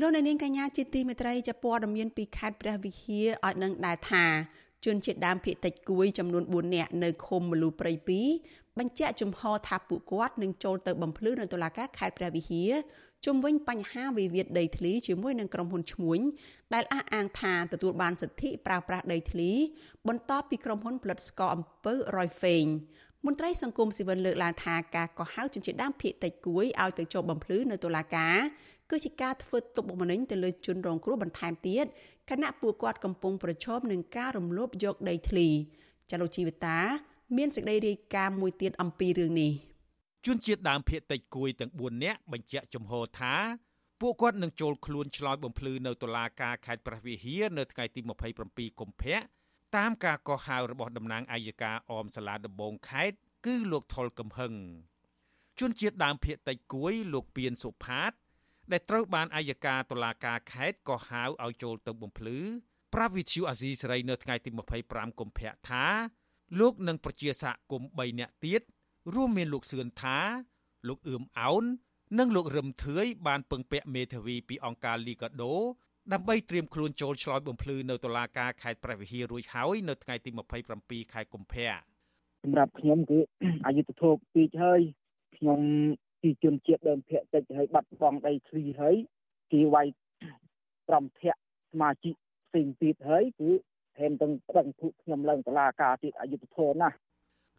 លោកនាងកញ្ញាជាទីមេត្រីជាព័ត៌មានពីខេត្តព្រះវិហារឲ្យនឹងដែរថាជនជាតិដើមភាគតិចគួយចំនួន4នាក់នៅឃុំមលូព្រៃ2បញ្ជាក់ជំហរថាពួកគាត់នឹងចូលទៅបំភ្លឺនៅតុលាការខេត្តព្រះវិហារ ជុំវិញបញ្ហាវិវាទដីធ្លីជាមួយនឹងក្រុមហ៊ុនឈ្មួញដែលអះអាងថាទទួលបានសិទ្ធិប្រើប្រាស់ដីធ្លី បន្ទាប់ពីក្រុមហ៊ុនផលិតស្ករអំពៅរយហ្វេងមន្ត្រីសង្គមស៊ីវិលលើកឡើងថាការកោះហៅជនជាតិដើមភាគតិចគួយឲ្យទៅចូលបំភ្លឺនៅតុលាការគឺជាការធ្វើទុកបុកម្នេញទៅលើជនរងគ្រោះបន្ថែមទៀតខណៈពួកគាត់កំពុងប្រឈមនឹងការរំលោភយកដីធ្លីចលនាជីវតា មានសេចក្តីរាយការណ៍មួយទៀតអំពីរឿងនេះ ជនជាតិដើមភាគតិចគួយទាំង4នាក់បញ្ជាក់ចំហថាពួកគាត់នឹងចូលខ្លួនឆ្លើយបំភ្លឺនៅតុលាការខេត្តព្រះវិហារនៅថ្ងៃទី27កុម្ភៈតាមការកោះហៅរបស់តំណាងអัยការអមសាលាដំបងខេត្តគឺលោកថុលកំហឹងជនជាតិដើមភាគតិចគួយលោកពៀនសុផាត ដែលត្រូវបានអัยការតុលាការខេត្តកោះហៅឲ្យចូលទៅបំភ្លឺប្រាប់វិទ្យុអាស៊ីសេរីនៅថ្ងៃទី25កុម្ភៈថាលោកនិងប្រជាសហគមន៍3នាក់ទៀត រួមមានលោកសឿនថា លោកអឿមអោននិងលោករឹមធឿយបានពឹងពាក់មេធាវីពីអង្គការលីកាដូដើម្បីត្រៀមខ្លួនចូលឆ្លើយបំភ្លឺនៅតុលាការខេត្តព្រះវិហាររួចហើយនៅថ្ងៃទី27ខែកុម្ភៈសម្រាប់ខ្ញុំគឺអយុធធម៌ពីរហើយខ្ញុំជាជនជាតិដើមភាគតិចហើយបាត់បង់ដីធ្លីហើយគេវាយក្រមភៈសមាជិកផ្សេងទៀតហើយគឺហេមទាំងប្រឹងភុខ្ញុំឡើងតឡាការទៀតអយុធធម៌ណាស់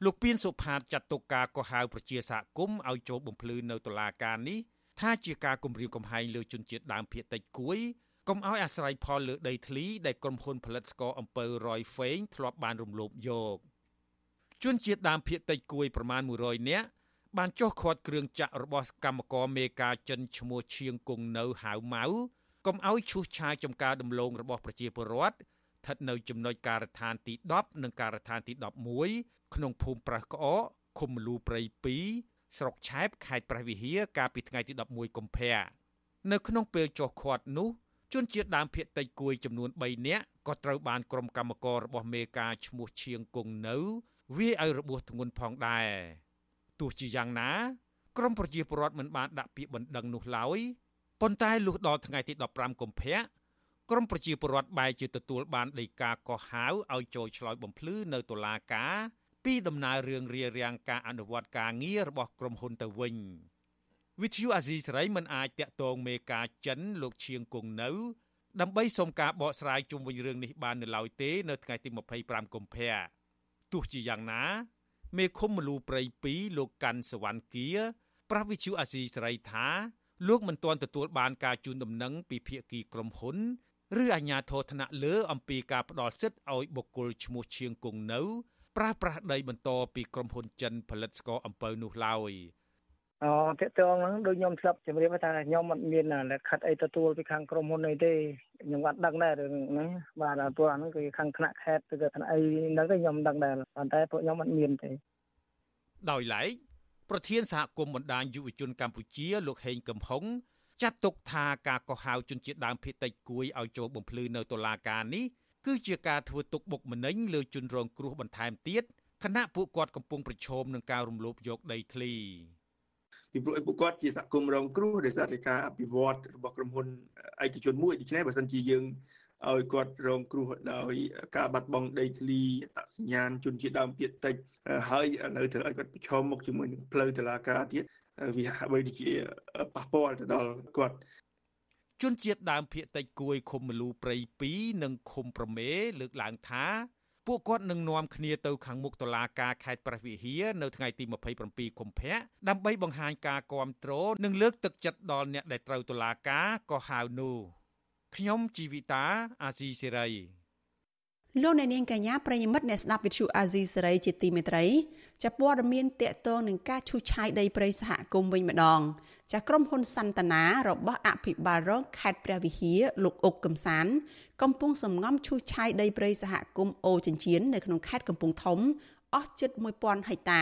លោកពៀនសុផាតចាត់ទុកការកោះហៅប្រជាសហគមន៍ឲ្យចូលបំភ្លឺនៅតុលាការនេះថាជាការគំរាមកំហែងលើជនជាតិដើមភាគតិចគួយកុំឲ្យអាស្រ័យផលលើដីធ្លីដែលក្រុមហ៊ុនផលិតស្ករអំពៅរយហ្វេងធ្លាប់បានរំលោភយកជនជាតិដើមភាគតិចគួយប្រមាណ100នាក់បានចុះខាត់គ្រឿងចាក់របស់កម្មករមេការចិនឈ្មោះឈៀងគង់នៅហៅម៉ៅកុំឲ្យឈូសឆាយចំការដំឡូងរបស់ប្រជាពលរដ្ឋស្ថិតនៅចំណុចការដ្ឋានទី10និងការដ្ឋានទី11 ក្នុងភូមិប្រះក្អកឃុំមលូព្រៃ2ស្រុកឆែបខេត្តព្រះវិហារកាលពីថ្ងៃទី11កុម្ភៈនៅក្នុងពេលចុះឃាត់នោះជនជាតិដើមភាគតិចគួយចំនួន3នាក់ក៏ត្រូវបានក្រុមកម្មកររបស់មេការឈ្មោះឈៀងគង់នៅវាយឲ្យរបួសធ្ងន់ផងដែរទោះជាយ៉ាងណាក្រមប្រជាពលរដ្ឋមិនបានដាក់ពាក្យបណ្ដឹងនោះឡើយប៉ុន្តែលុះដល់ថ្ងៃទី15កុម្ភៈក្រមប្រជាពលរដ្ឋបែរជាទទួលបានដីកាកោះហៅឲ្យចូលឆ្លើយបំភ្លឺនៅតុលាការ ពីដំណើររឿងរារាំងការអនុវត្តការងាររបស់ក្រុមហ៊ុនទៅវិញវិទ្យុអាស៊ីសេរីមិនអាចតាក់ទងមេការចិនលោកឈៀងគង់នៅ ដើម្បីសុំការបកស្រាយជុំវិញរឿងនេះបាននៅឡើយទេនៅថ្ងៃទី25កុម្ភៈទោះជាយ៉ាងណា មេឃុំមលូព្រៃ2លោកកាន់សវណ្ណគាប្រះវិទ្យុអាស៊ីសេរីថាលោកមិនទាន់ទទួលបានការជូនដំណឹងពីភាគីក្រុមហ៊ុនឬអាជ្ញាធរថ្នាក់លើអំពីការផ្ដល់សិទ្ធិឲ្យបុគ្គលឈ្មោះឈៀងគង់នៅ ប្រើប្រាស់ដីបន្តពីក្រុមហ៊ុនចិនផលិតស្ករអំពៅនោះឡើយអូតើតើហ្នឹងដូចខ្ញុំស្លាប់ជម្រាបថាខ្ញុំមិនមានលក្ខខណ្ឌអីទទួលពីខាងក្រុមហ៊ុនអីទេខ្ញុំអត់ដឹងដែររឿងហ្នឹងបាទព្រោះអាហ្នឹងគឺខាងថ្នាក់ខេត្តឬក៏ថ្នាក់អីហ្នឹងទេខ្ញុំមិនដឹងដែរប៉ុន្តែពួកខ្ញុំអត់មានទេដោយឡែកប្រធានសហគមន៍បណ្ដាញយុវជនកម្ពុជាលោកហេងកំហុងចាត់ទុកថាការកោះហៅជនជាតិដើមភាគតិចគួយឲ្យចូលបំភ្លឺនៅតុលាការនេះ គឺជាការធ្វើទុកបុកម្នេញលើជនរងគ្រោះបន្ថែមទៀតខណៈពួកគាត់កំពុងប្រឈមនឹងការរំលោភយកដីធ្លីពីព្រោះពួកគាត់ជាសហគមន៍រងគ្រោះដោយសារតែការអភិវឌ្ឍរបស់ក្រុមហ៊ុនឯកជនមួយដូច្នេះបើសិនជាយើងឲ្យគាត់រងគ្រោះដោយការបាត់បង់ដីធ្លីអត្តសញ្ញាណជនជាតិដើមភាគតិចហើយនៅត្រូវឲ្យគាត់ប្រឈមមុខជាមួយនឹងផ្លូវតុលាការទៀតវាហាក់បីដូចជាប៉ះពាល់ទៅដល់គាត់ ជនជាតិដើមភាគតិចគួយឃុំមលូព្រៃ2និងឃុំប្រមេ លើកឡើងថាពួកគាត់នឹងនាំគ្នាទៅខាងមុខតុលាការខេត្តព្រះវិហារនៅថ្ងៃទី27កុម្ភៈដើម្បីបង្ហាញការគាំទ្រនិងលើកទឹកចិត្តដល់អ្នកដែលត្រូវតុលាការក៏ហៅនោះខ្ញុំជីវិតាអាស៊ីសេរីលោកអ្នកនាងកញ្ញាប្រិយមិត្តអ្នកស្ដាប់វិទ្យុអាស៊ីសេរីជាទីមេត្រីចាព័ត៌មានតកតងនឹងការឈូសឆាយដីព្រៃសហគមន៍វិញម្ដង ចាក្រុមហ៊ុនសន្តានារបស់អភិបាលរងខេត្តព្រះវិហារលោកអុកកំសាន កំពុងសំងំឈូសឆាយដីព្រៃសហគមន៍អូចិញ្ចៀននៅក្នុងខេត្តកំពង់ធំអស់ជិត1000ហិកតា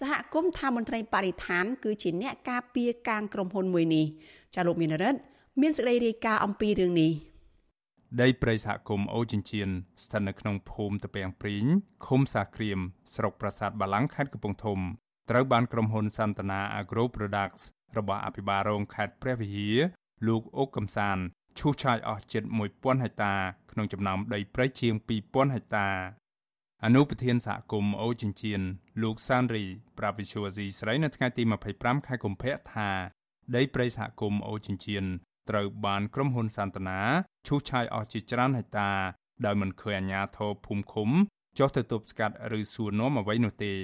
សហគមន៍ថាមន្ត្រីបរិស្ថាន គឺជាអ្នកការពារកាងក្រុមហ៊ុនមួយនេះចាលោកមានរិទ្ធមានសេចក្តីរាយការណ៍អំពីរឿងនេះដីព្រៃសហគមន៍អូចិញ្ចៀនស្ថិតនៅក្នុងភូមិតពាំងព្រីងឃុំសាក្រៀមស្រុកប្រាសាទបាឡាំងខេត្តកំពង់ធំត្រូវបានក្រុមហ៊ុនសន្តានា Agro Products របស់អភិបាលរងខេត្តព្រះវិហារលោកអុកកំសានឈូសឆាយអស់ជិត1000ហិកតាក្នុងចំណោមដីព្រៃជាង2000ហិកតាអនុប្រធានសហគមន៍អូចិញ្ចៀនលោកសានរីប្រាវិឈូអាស៊ីស្រីនៅថ្ងៃទី25ខែកុម្ភៈថា ដីព្រៃសហគមន៍អូចិញ្ចៀនត្រូវបានក្រុមហ៊ុនសន្តានាឈូសឆាយអស់ជាច្រើនហិកតាដោយមិនឃើញអាជ្ញាធរភូមិឃុំចុះទៅទប់ស្កាត់ឬសួរនាំអ្វីនោះទេ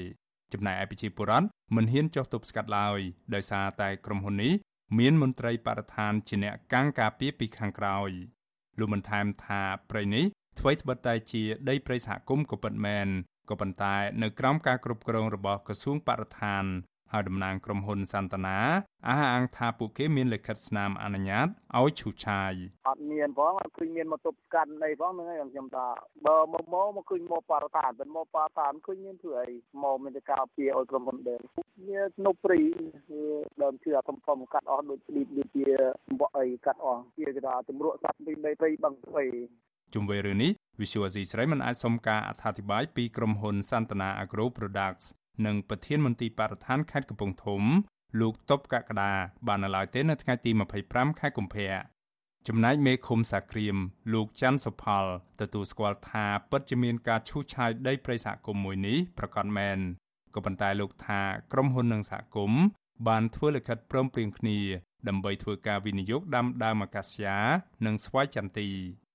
ចំណែកឯប្រជាពលរដ្ឋមិនហ៊ានចុះទប់ស្កាត់ឡើយដោយសារតែក្រុមហ៊ុននេះមានមន្ត្រីបរិស្ថានជាអ្នកកាំងការពារពីខាងក្រោយលោកបានថែមថាព្រៃនេះអ្វីត្បិតតែជាដីព្រៃសហគមន៍ក៏ពិតមែនក៏ប៉ុន្តែនៅក្រោមការគ្រប់គ្រងរបស់ក្រសួងបរិស្ថាន ហើយតំណាងក្រុមហ៊ុនសន្តានាអះអាងថាពួកគេមានលិខិតស្នាមអនុញ្ញាតឲ្យឈូសឆាយអត់មានផងអត់ឃើញមានមកទប់ស្កាត់អីផងហ្នឹងហើយខ្ញុំថាបើមកមកមកឃើញមកបរិស្ថានមិនមកបរិស្ថានឃើញមានធ្វើអីមកមានតែការពារឲ្យក្រុមហ៊ុនដែរវានៅព្រីដើមឈើអាធំធំកាត់អស់ដូចដូចដូចជាបក់អីកាត់អស់ជាគេថាទម្រក់សត្វពីដីព្រៃបឹងព្រៃជុំវិញរឿងនេះ Visual Asia ស្រីមិនអាចសុំការអធិប្បាយពីក្រុមហ៊ុនសន្តានា Agro Products និងប្រធានមន្ទីរបរិស្ថានខេត្តកំពង់ធំ លោកតបកកដាបាននៅឡើយទេនៅថ្ងៃទី25ខែកុម្ភៈចំណែកមេឃុំសាក្រៀមលោកច័ន្ទសុផលទទួលស្គាល់ថាពិតជាមានការឈូសឆាយដីព្រៃសហគមន៍មួយនេះប្រកាសមែនក៏ប៉ុន្តែលោកថាក្រុមហ៊ុននិងសហគមន៍បានធ្វើលិខិតព្រមព្រៀងគ្នាដើម្បីធ្វើការវិនិយោគដាំដើមអាកាសយ៉ានិងស្វាយចន្ទី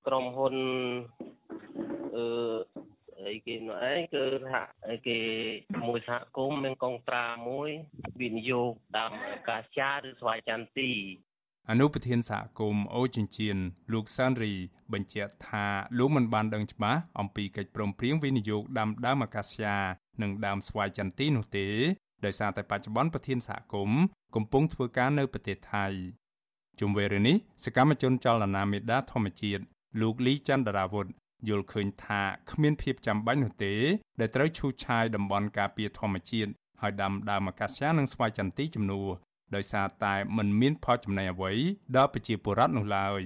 ក្រុមហ៊ុនអឺ អីគេនោះឯងគឺថាគេមួយសហគមន៍មានកងត្រាមួយវិនិយោគតាមអាកាសចាឬស្វាយចន្ទីអនុប្រធានសហគមន៍អូចិញ្ចៀនលោកសានរី បញ្ជាក់ថាលោកមិនបានដឹងច្បាស់អំពីកិច្ចព្រមព្រៀងវិនិយោគដាំដើមអាកាសយ៉ានិងដើមស្វាយចន្ទីនោះទេដោយសារតែបច្ចុប្បន្នប្រធានសហគមន៍កំពុងធ្វើការនៅប្រទេសថៃជុំវិញរឿងនេះសកម្មជនចលនាមេដាធម្មជាតិលោកលីចន្ទរាវុធ យល់ឃើញថាគ្មានភាពចាំបាច់នោះទេ ដែលត្រូវឈូសឆាយតំបន់ការពារធម្មជាតិហើយដាំដើមអាកាសយ៉ានិងស្វាយចន្ទីជំនួសដោយសារតែมันមានផលចំណេញអ្វីដល់ប្រជាពលរដ្ឋនោះឡើយ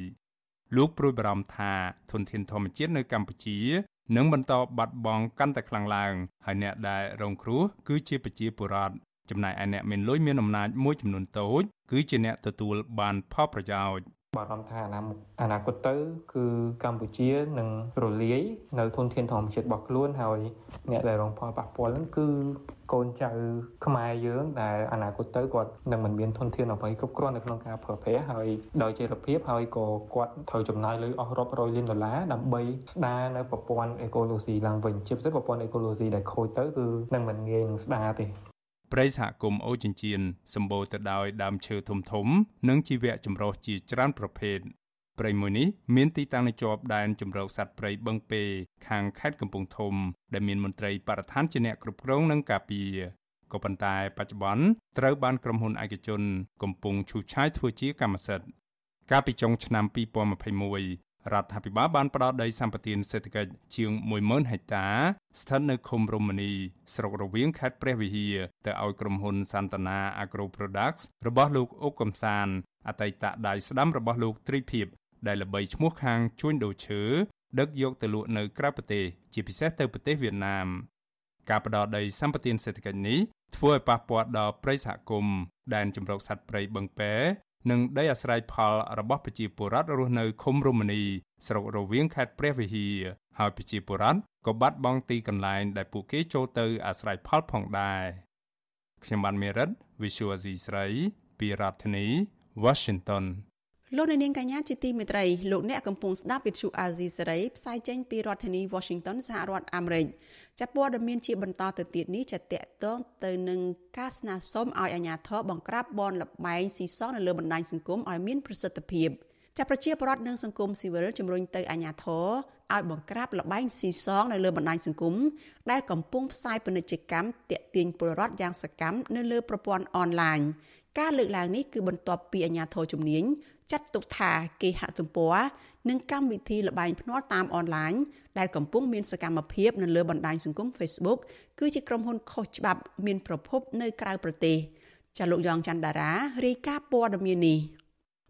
លោកព្រួយបារម្ភថាធនធានធម្មជាតិនៅកម្ពុជានឹងបន្តបាត់បង់កាន់តែខ្លាំងឡើងហើយអ្នកដែលរងគ្រោះគឺជាប្រជាពលរដ្ឋចំណែកឯអ្នកមានលុយមានអំណាចមួយចំនួនតូចគឺជាអ្នកទទួលបានផលប្រយោជន៍ បារម្ភថាអនាគតទៅ គឺកម្ពុជានឹងរលាយនៅធនធានធម្មជាតិរបស់ខ្លួនហើយអ្នកដែលរងផលប៉ះពាល់ហ្នឹងគឺកូនចៅខ្មែរយើងដែលអនាគតទៅគាត់នឹងមិនមានធនធានអ្វីគ្រប់គ្រាន់នៅក្នុងការប្រើប្រាស់ហើយដោយជារបៀបហើយក៏គាត់ត្រូវចំណាយលុយអស់រាប់រយលានដុល្លារដើម្បីស្ដារនៅប្រព័ន្ធអេកូឡូស៊ីឡើងវិញជាពិសេសប្រព័ន្ធអេកូឡូស៊ីដែលខូចទៅគឺនឹងមិនងាយនឹងស្ដារទេ ព្រៃសហគមន៍អូចិញ្ចៀនសម្បូរទៅដោយដើមឈើធំធំ និងជីវៈចម្រុះជាច្រើនប្រភេទព្រៃមួយនេះមានទីតាំងនៅជាប់ដែនជម្រកសត្វព្រៃបឹងពេខាងខេត្តកំពង់ធំ ដែលមានមន្ត្រីបរិស្ថានជាអ្នកគ្រប់គ្រងនិងការពារក៏ប៉ុន្តែបច្ចុប្បន្នត្រូវបានក្រុមហ៊ុនឯកជន កំពុងឈូសឆាយធ្វើជាកម្មសិទ្ធិកាលពីចុងឆ្នាំ2021 រដ្ឋាភិបាលបានផ្ដល់ដីសម្បត្តិសេដ្ឋកិច្ចជាង10000ហិកតាស្ថិតនៅឃុំរមនីស្រុករវៀងខេត្តព្រះវិហារទៅឲ្យក្រុមហ៊ុនសន្តានា Agro Products របស់លោកអុកកំសានអតីតដៃស្ដាំរបស់លោកត្រីភិបដែលល្បីឈ្មោះខាងជួញដូរឈើដឹកយកទៅលក់នៅក្រៅប្រទេសជាពិសេសទៅប្រទេសវៀតណាមការផ្ដល់ដីសម្បត្តិសេដ្ឋកិច្ចនេះធ្វើឲ្យប៉ះពាល់ដល់ព្រៃសហគមន៍ដែនជម្រកសត្វព្រៃបឹងពែ និងដីអាស្រ័យផលរបស់ប្រជាពលរដ្ឋរស់នៅឃុំរមនីស្រុករវៀងខេត្តព្រះវិហារហើយប្រជាពលរដ្ឋក៏បាត់បង់ទីកន្លែងដែលពួកគេចូលទៅអាស្រ័យផលផងដែរខ្ញុំបានមេរិត Visual C ស្រី ពីរដ្ឋធានី Washington លោកនាងកញ្ញាជាទីមេត្រីលោកអ្នកកំពុងស្ដាប់វិទ្យុអាស៊ីសេរីផ្សាយចេញពីរដ្ឋធានី Washington សហរដ្ឋអាមេរិកចាប់ព័ត៌មានជាបន្តទៅទៀតនេះចាតកតងទៅនឹងការស្នើសុំឲ្យអាជ្ញាធរបង្ក្រាបបនលបែងស៊ីសងនៅលើបណ្ដាញសង្គមឲ្យមានប្រសិទ្ធភាពចាប់ប្រជាពលរដ្ឋនិងសង្គមស៊ីវិលជំរុញទៅអាជ្ញាធរឲ្យបង្ក្រាបលបែងស៊ីសងនៅលើបណ្ដាញសង្គមដែលកំពុងផ្សាយពាណិជ្ជកម្មតាក់ទាញពលរដ្ឋយ៉ាងសកម្មនៅលើប្រព័ន្ធអនឡាញការលើកឡើងនេះគឺបន្ទាប់ពីអាជ្ញាធរជំនាញ ចាត់ទុកថាគេហទំព័រនិងកម្មវិធីលបែងភ្នាល់តាមអនឡាញដែលកំពុងមានសកម្មភាពនៅលើបណ្ដាញសង្គម Facebook គឺជាក្រុមហ៊ុនខុសច្បាប់មានប្រភពនៅក្រៅប្រទេសចាលោកយ៉ងច័ន្ទដារារាយការណ៍ព័ត៌មាននេះ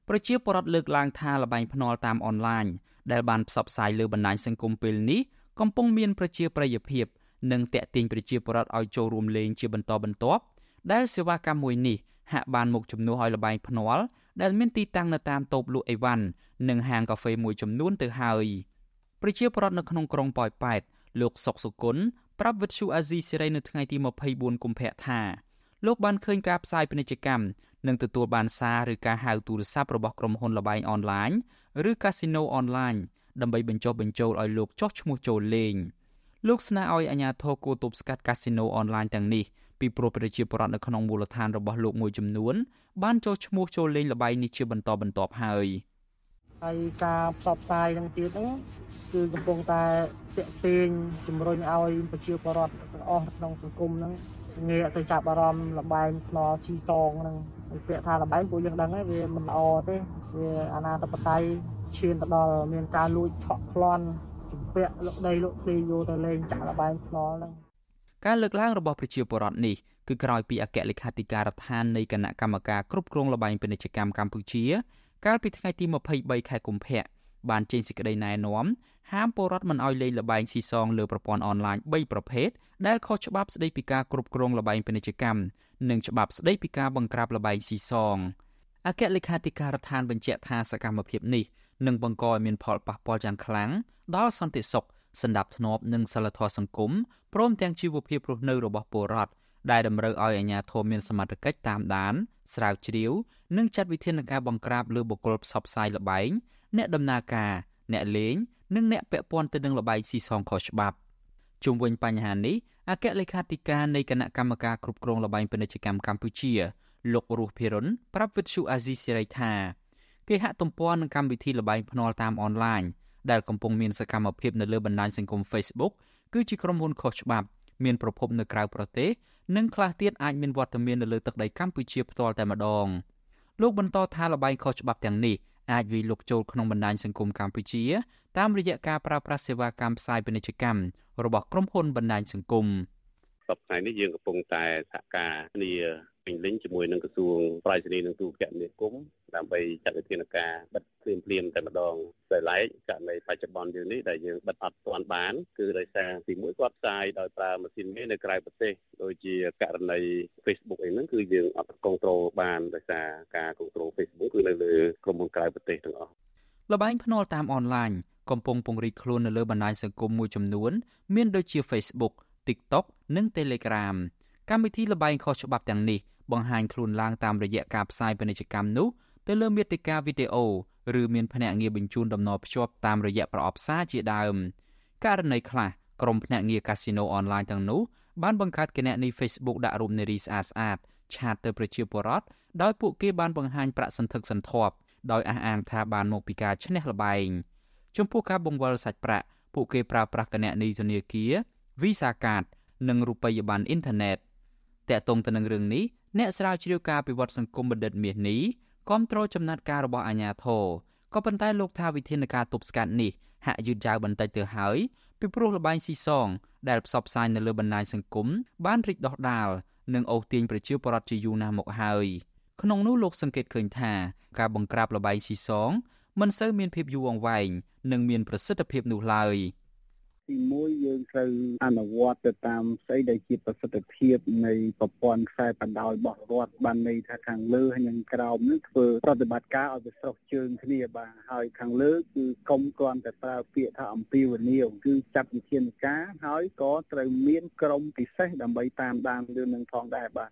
ប្រជាពលរដ្ឋលើកឡើងថាលបែងភ្នាល់តាមអនឡាញដែលបានផ្សព្វផ្សាយលើបណ្ដាញសង្គមពេលនេះកំពុងមានប្រជាប្រិយភាពនិងតាក់ទាញប្រជាពលរដ្ឋឲ្យចូលរួមលេងជាបន្តបន្ទាប់ដែលសេវាកម្មមួយនេះហាក់បានមកជំនួសឲ្យលបែងភ្នាល់ ដែលមានទីតាំងនៅតាមតូបលក់អីវ៉ាន់និងហាងកាហ្វេមួយចំនួនទៅហើយប្រជាពលរដ្ឋនៅក្នុងក្រុងប៉ោយប៉ែតលោកសុកសុគន្ធប្រាប់វិទ្យុអាស៊ីសេរីនៅថ្ងៃទី24កុម្ភៈថាលោកបានឃើញការផ្សាយពាណិជ្ជកម្មនិងទទួលបានសារឬការហៅទូរស័ព្ទរបស់ក្រុមហ៊ុនលបែងអនឡាញឬកាស៊ីណូអនឡាញដើម្បីបញ្ចុះបញ្ចូលឲ្យលោកចុះឈ្មោះចូលលេងលោកស្នើឲ្យអាជ្ញាធរគួរទប់ស្កាត់កាស៊ីណូអនឡាញទាំងនេះ ពីព្រោះប្រជាពលរដ្ឋនៅក្នុងមូលដ្ឋានរបស់លោកមួយចំនួន បានចុះឈ្មោះចូលលេងល្បែងនេះជាបន្តបន្ទាប់ហើយហើយការផ្សព្វផ្សាយនឹងទៀតហ្នឹងគឺកំពុងតែតាក់ទាញជំរុញឲ្យប្រជាពលរដ្ឋទាំងអស់ក្នុងសង្គមហ្នឹងងាកទៅចាប់អារម្មណ៍លបែងខ្នល់ឈីសងហ្នឹងពាក្យថាលបែងពួកយើងដឹងហើយវាមិនល្អទេវាអាណាធិបតេយ្យឈានទៅដល់មានការលួចឆក់ប្លន់ជំពាក់លុកដីលុកធ្លីយកទៅលេងចាក់លបែងខ្នល់ហ្នឹង ការលើកឡើងរបស់ប្រជាពលរដ្ឋនេះគឺក្រោយពីអគ្គលេខាធិការដ្ឋាននៃគណៈកម្មការគ្រប់គ្រងលបែងពាណិជ្ជកម្មកម្ពុជា កាលពីថ្ងៃទី23ខែកុម្ភៈបានចេញសេចក្តីណែនាំហាមពលរដ្ឋមិនឲ្យលេងលបែងស៊ីសងលើប្រព័ន្ធអនឡាញ3ប្រភេទដែលខុសច្បាប់ស្តីពីការគ្រប់គ្រងលបែងពាណិជ្ជកម្មនិងច្បាប់ស្តីពីការបង្ក្រាបលបែងស៊ីសងអគ្គលេខាធិការដ្ឋានបញ្ជាក់ថាសកម្មភាពនេះនឹងបង្កឲ្យមានផលប៉ះពាល់យ៉ាងខ្លាំងដល់សន្តិសុខ សណ្ដាប់ធ្នាប់និងសិលធម៌សង្គមព្រមទាំងជីវភាពរស់នៅរបស់ពលរដ្ឋដែលតម្រូវឲ្យអាជ្ញាធរមានសមត្ថកិច្ចតាមដាន ស្រាវជ្រាវ និងចាត់វិធានការបង្ក្រាបលើបុគ្គលផ្សព្វផ្សាយល្បែងអ្នកដំណើរការ អ្នកលេង និងអ្នកពាក់ព័ន្ធទៅនឹងល្បែងស៊ីសងខុសច្បាប់ជុំវិញបញ្ហានេះអគ្គលេខាធិការនៃគណៈកម្មការគ្រប់គ្រងល្បែងពាណិជ្ជកម្មកម្ពុជា លោករស់ភិរុនប្រាប់វិទ្យុអាស៊ីសេរីថាគេហទំព័រនឹងកម្មវិធីល្បែងភ្នាល់តាមអនឡាញ ដែលកំពុងមានសកម្មភាពនៅលើបណ្ដាញសង្គម Facebook គឺជាក្រុមហ៊ុនខុសច្បាប់មានប្រភពនៅក្រៅប្រទេសនិងខ្លះទៀតអាចមានវត្តមាននៅលើទឹកដីកម្ពុជាផ្ទាល់តែម្ដងលោកបន្តថាលបែងខុសច្បាប់ទាំងនេះអាចវាយលុកចូលក្នុងបណ្ដាញសង្គមកម្ពុជា តាមរយៈការប្រើប្រាស់សេវាកម្មផ្សាយពាណិជ្ជកម្មរបស់ក្រុមហ៊ុនបណ្ដាញសង្គមសប្តាហ៍នេះយើងកំពុងតែសហការគ្នាពេញលេញជាមួយនឹងក្រសួងប្រាយសនីនិងទូរគមនាគមន៍ ដើម្បីចាត់វិធានការបិទភ្លាមភ្លាមតែម្ដងតែឡែកករណីបច្ចុប្បន្នយើងនេះដែលយើងបិទអត់ទាន់បានគឺដោយសារទីមួយគាត់ផ្សាយដោយប្រើម៉ាស៊ីនមេនៅក្រៅប្រទេសដូចជាករណី Facebook អីហ្នឹងគឺយើងអត់គ្រប់គ្រងបានដោយសារការគ្រប់គ្រង Facebook គឺនៅលើក្រុមហ៊ុនក្រៅប្រទេសទាំងអស់លបែងភ្នាល់តាមអនឡាញកំពុងពង្រីកខ្លួននៅលើបណ្ដាញសង្គមមួយចំនួន មានដូចជា Facebook TikTok និង Telegram កម្មវិធីលបែងខុសច្បាប់ទាំងនេះបង្ហាញខ្លួនឡើងតាមរយៈការផ្សាយពាណិជ្ជកម្មនោះ ទៅលើមាតិកាវីដេអូឬមានភ្នាក់ងារបញ្ជូនដំណរភ្ជាប់តាមរយៈប្រអប់សារជាដើមករណីខ្លះក្រុមភ្នាក់ងារកាស៊ីណូអនឡាញទាំងនោះបានបង្កើតគណនី Facebook ដាក់រូបនារីស្អាតស្អាតឆាតទៅប្រជាពលរដ្ឋដោយពួកគេបានបង្ហាញប្រាក់សន្ធឹកសន្ធាប់ដោយអះអាងថាបានមកពីការឈ្នះល្បែងចំពោះការបង្វិលសាច់ប្រាក់ពួកគេប្រើប្រាស់គណនីធនាគារ Visa Card និងរូបិយប័ណ្ណអ៊ីនធឺណិតតកតងទៅនឹងរឿងនេះអ្នកស្រាវជ្រាវការពិវត្តសង្គមបណ្ឌិតមាសនេះ គាំទ្រចំណាត់ការរបស់អាជ្ញាធរក៏ប៉ុន្តែលោកថាវិធានការទប់ស្កាត់នេះហាក់យឺតយ៉ាវបន្តិចទៅហើយពីព្រោះលបែងស៊ីសង ដែលផ្សព្វផ្សាយនៅលើបណ្ដាញសង្គមបានរីកដុះដាលនិងអូសទាញប្រជាពលរដ្ឋជាយូរណាស់មកហើយក្នុងនោះលោកសង្កេតឃើញថាការបង្ក្រាបលបែងស៊ីសងមិនសូវមានភាពយូរអង្វែងនិងមានប្រសិទ្ធភាពនោះឡើយ ទី1យើងត្រូវអនុវត្តទៅតាមស្អីដែលជាប្រសិទ្ធភាពនៃប្រព័ន្ធខ្សែបណ្ដោយរបស់រដ្ឋបានន័យថាខាងលើហើយនិងក្រោមនឹងធ្វើប្រតិបត្តិការឲ្យវាស្រុះជើងគ្នាបាទហើយខាងលើគឺកុំគ្រាន់តែប្រើពាក្យថាអំពាវនាវគឺចាត់វិធានការហើយក៏ត្រូវមានក្រុមពិសេសដើម្បីតាមដានរឿងនឹងផងដែរបាទ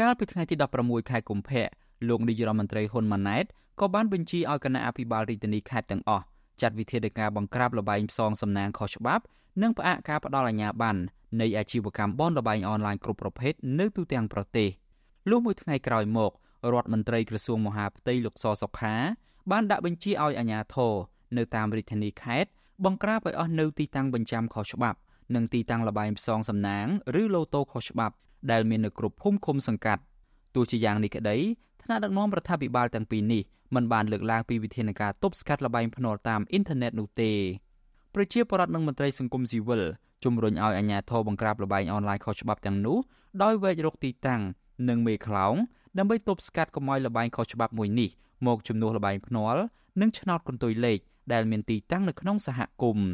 កាលពីថ្ងៃទី16ខែកុម្ភៈលោកនាយរដ្ឋមន្ត្រីហ៊ុនម៉ាណែតក៏បានបញ្ជាឲ្យគណៈអភិបាលរាជធានីខេត្តទាំងអស់ ចាត់វិធានការបង្ក្រាបលបែងផ្សងសំណាងខុសច្បាប់និងផ្អាកការផ្ដល់អាជ្ញាប័ណ្ណនៃអាជីវកម្មបនលបែងអនឡាញគ្រប់ប្រភេទនៅទូទាំងប្រទេសលុះមួយថ្ងៃក្រោយមករដ្ឋមន្ត្រីក្រសួងមហាផ្ទៃលោកសសុខា បានដាក់បញ្ជាឲ្យអាជ្ញាធរនៅតាមរាជធានីខេត្តបង្ក្រាបឲ្យអស់នៅទីតាំងបញ្ចាំខុសច្បាប់ និងទីតាំងលបែងផ្សងសំណាងឬឡូតូខុសច្បាប់ដែលមាននៅគ្រប់ភូមិឃុំសង្កាត់ទោះជាយ៉ាងនេះក្តីថ្នាក់ដឹកនាំរដ្ឋាភិបាលទាំងពីរនេះ មិនបានលើកឡើងពីវិធានការទប់ស្កាត់លបែងភ្នាល់តាមអ៊ីនធឺណិតនោះទេប្រជាពលរដ្ឋនិងមន្ត្រីសង្គមស៊ីវិលជំរុញឲ្យអាជ្ញាធរបង្ក្រាបលបែងអនឡាញខុសច្បាប់ទាំងនោះដោយវែករកទីតាំងនិងមេខ្លោងដើម្បីទប់ស្កាត់កុំឲ្យលបែងខុសច្បាប់មួយនេះមកជំនួសលបែងភ្នាល់និងឆ្នោតកន្ទុយលេខដែលមានទីតាំងនៅក្នុងសហគមន៍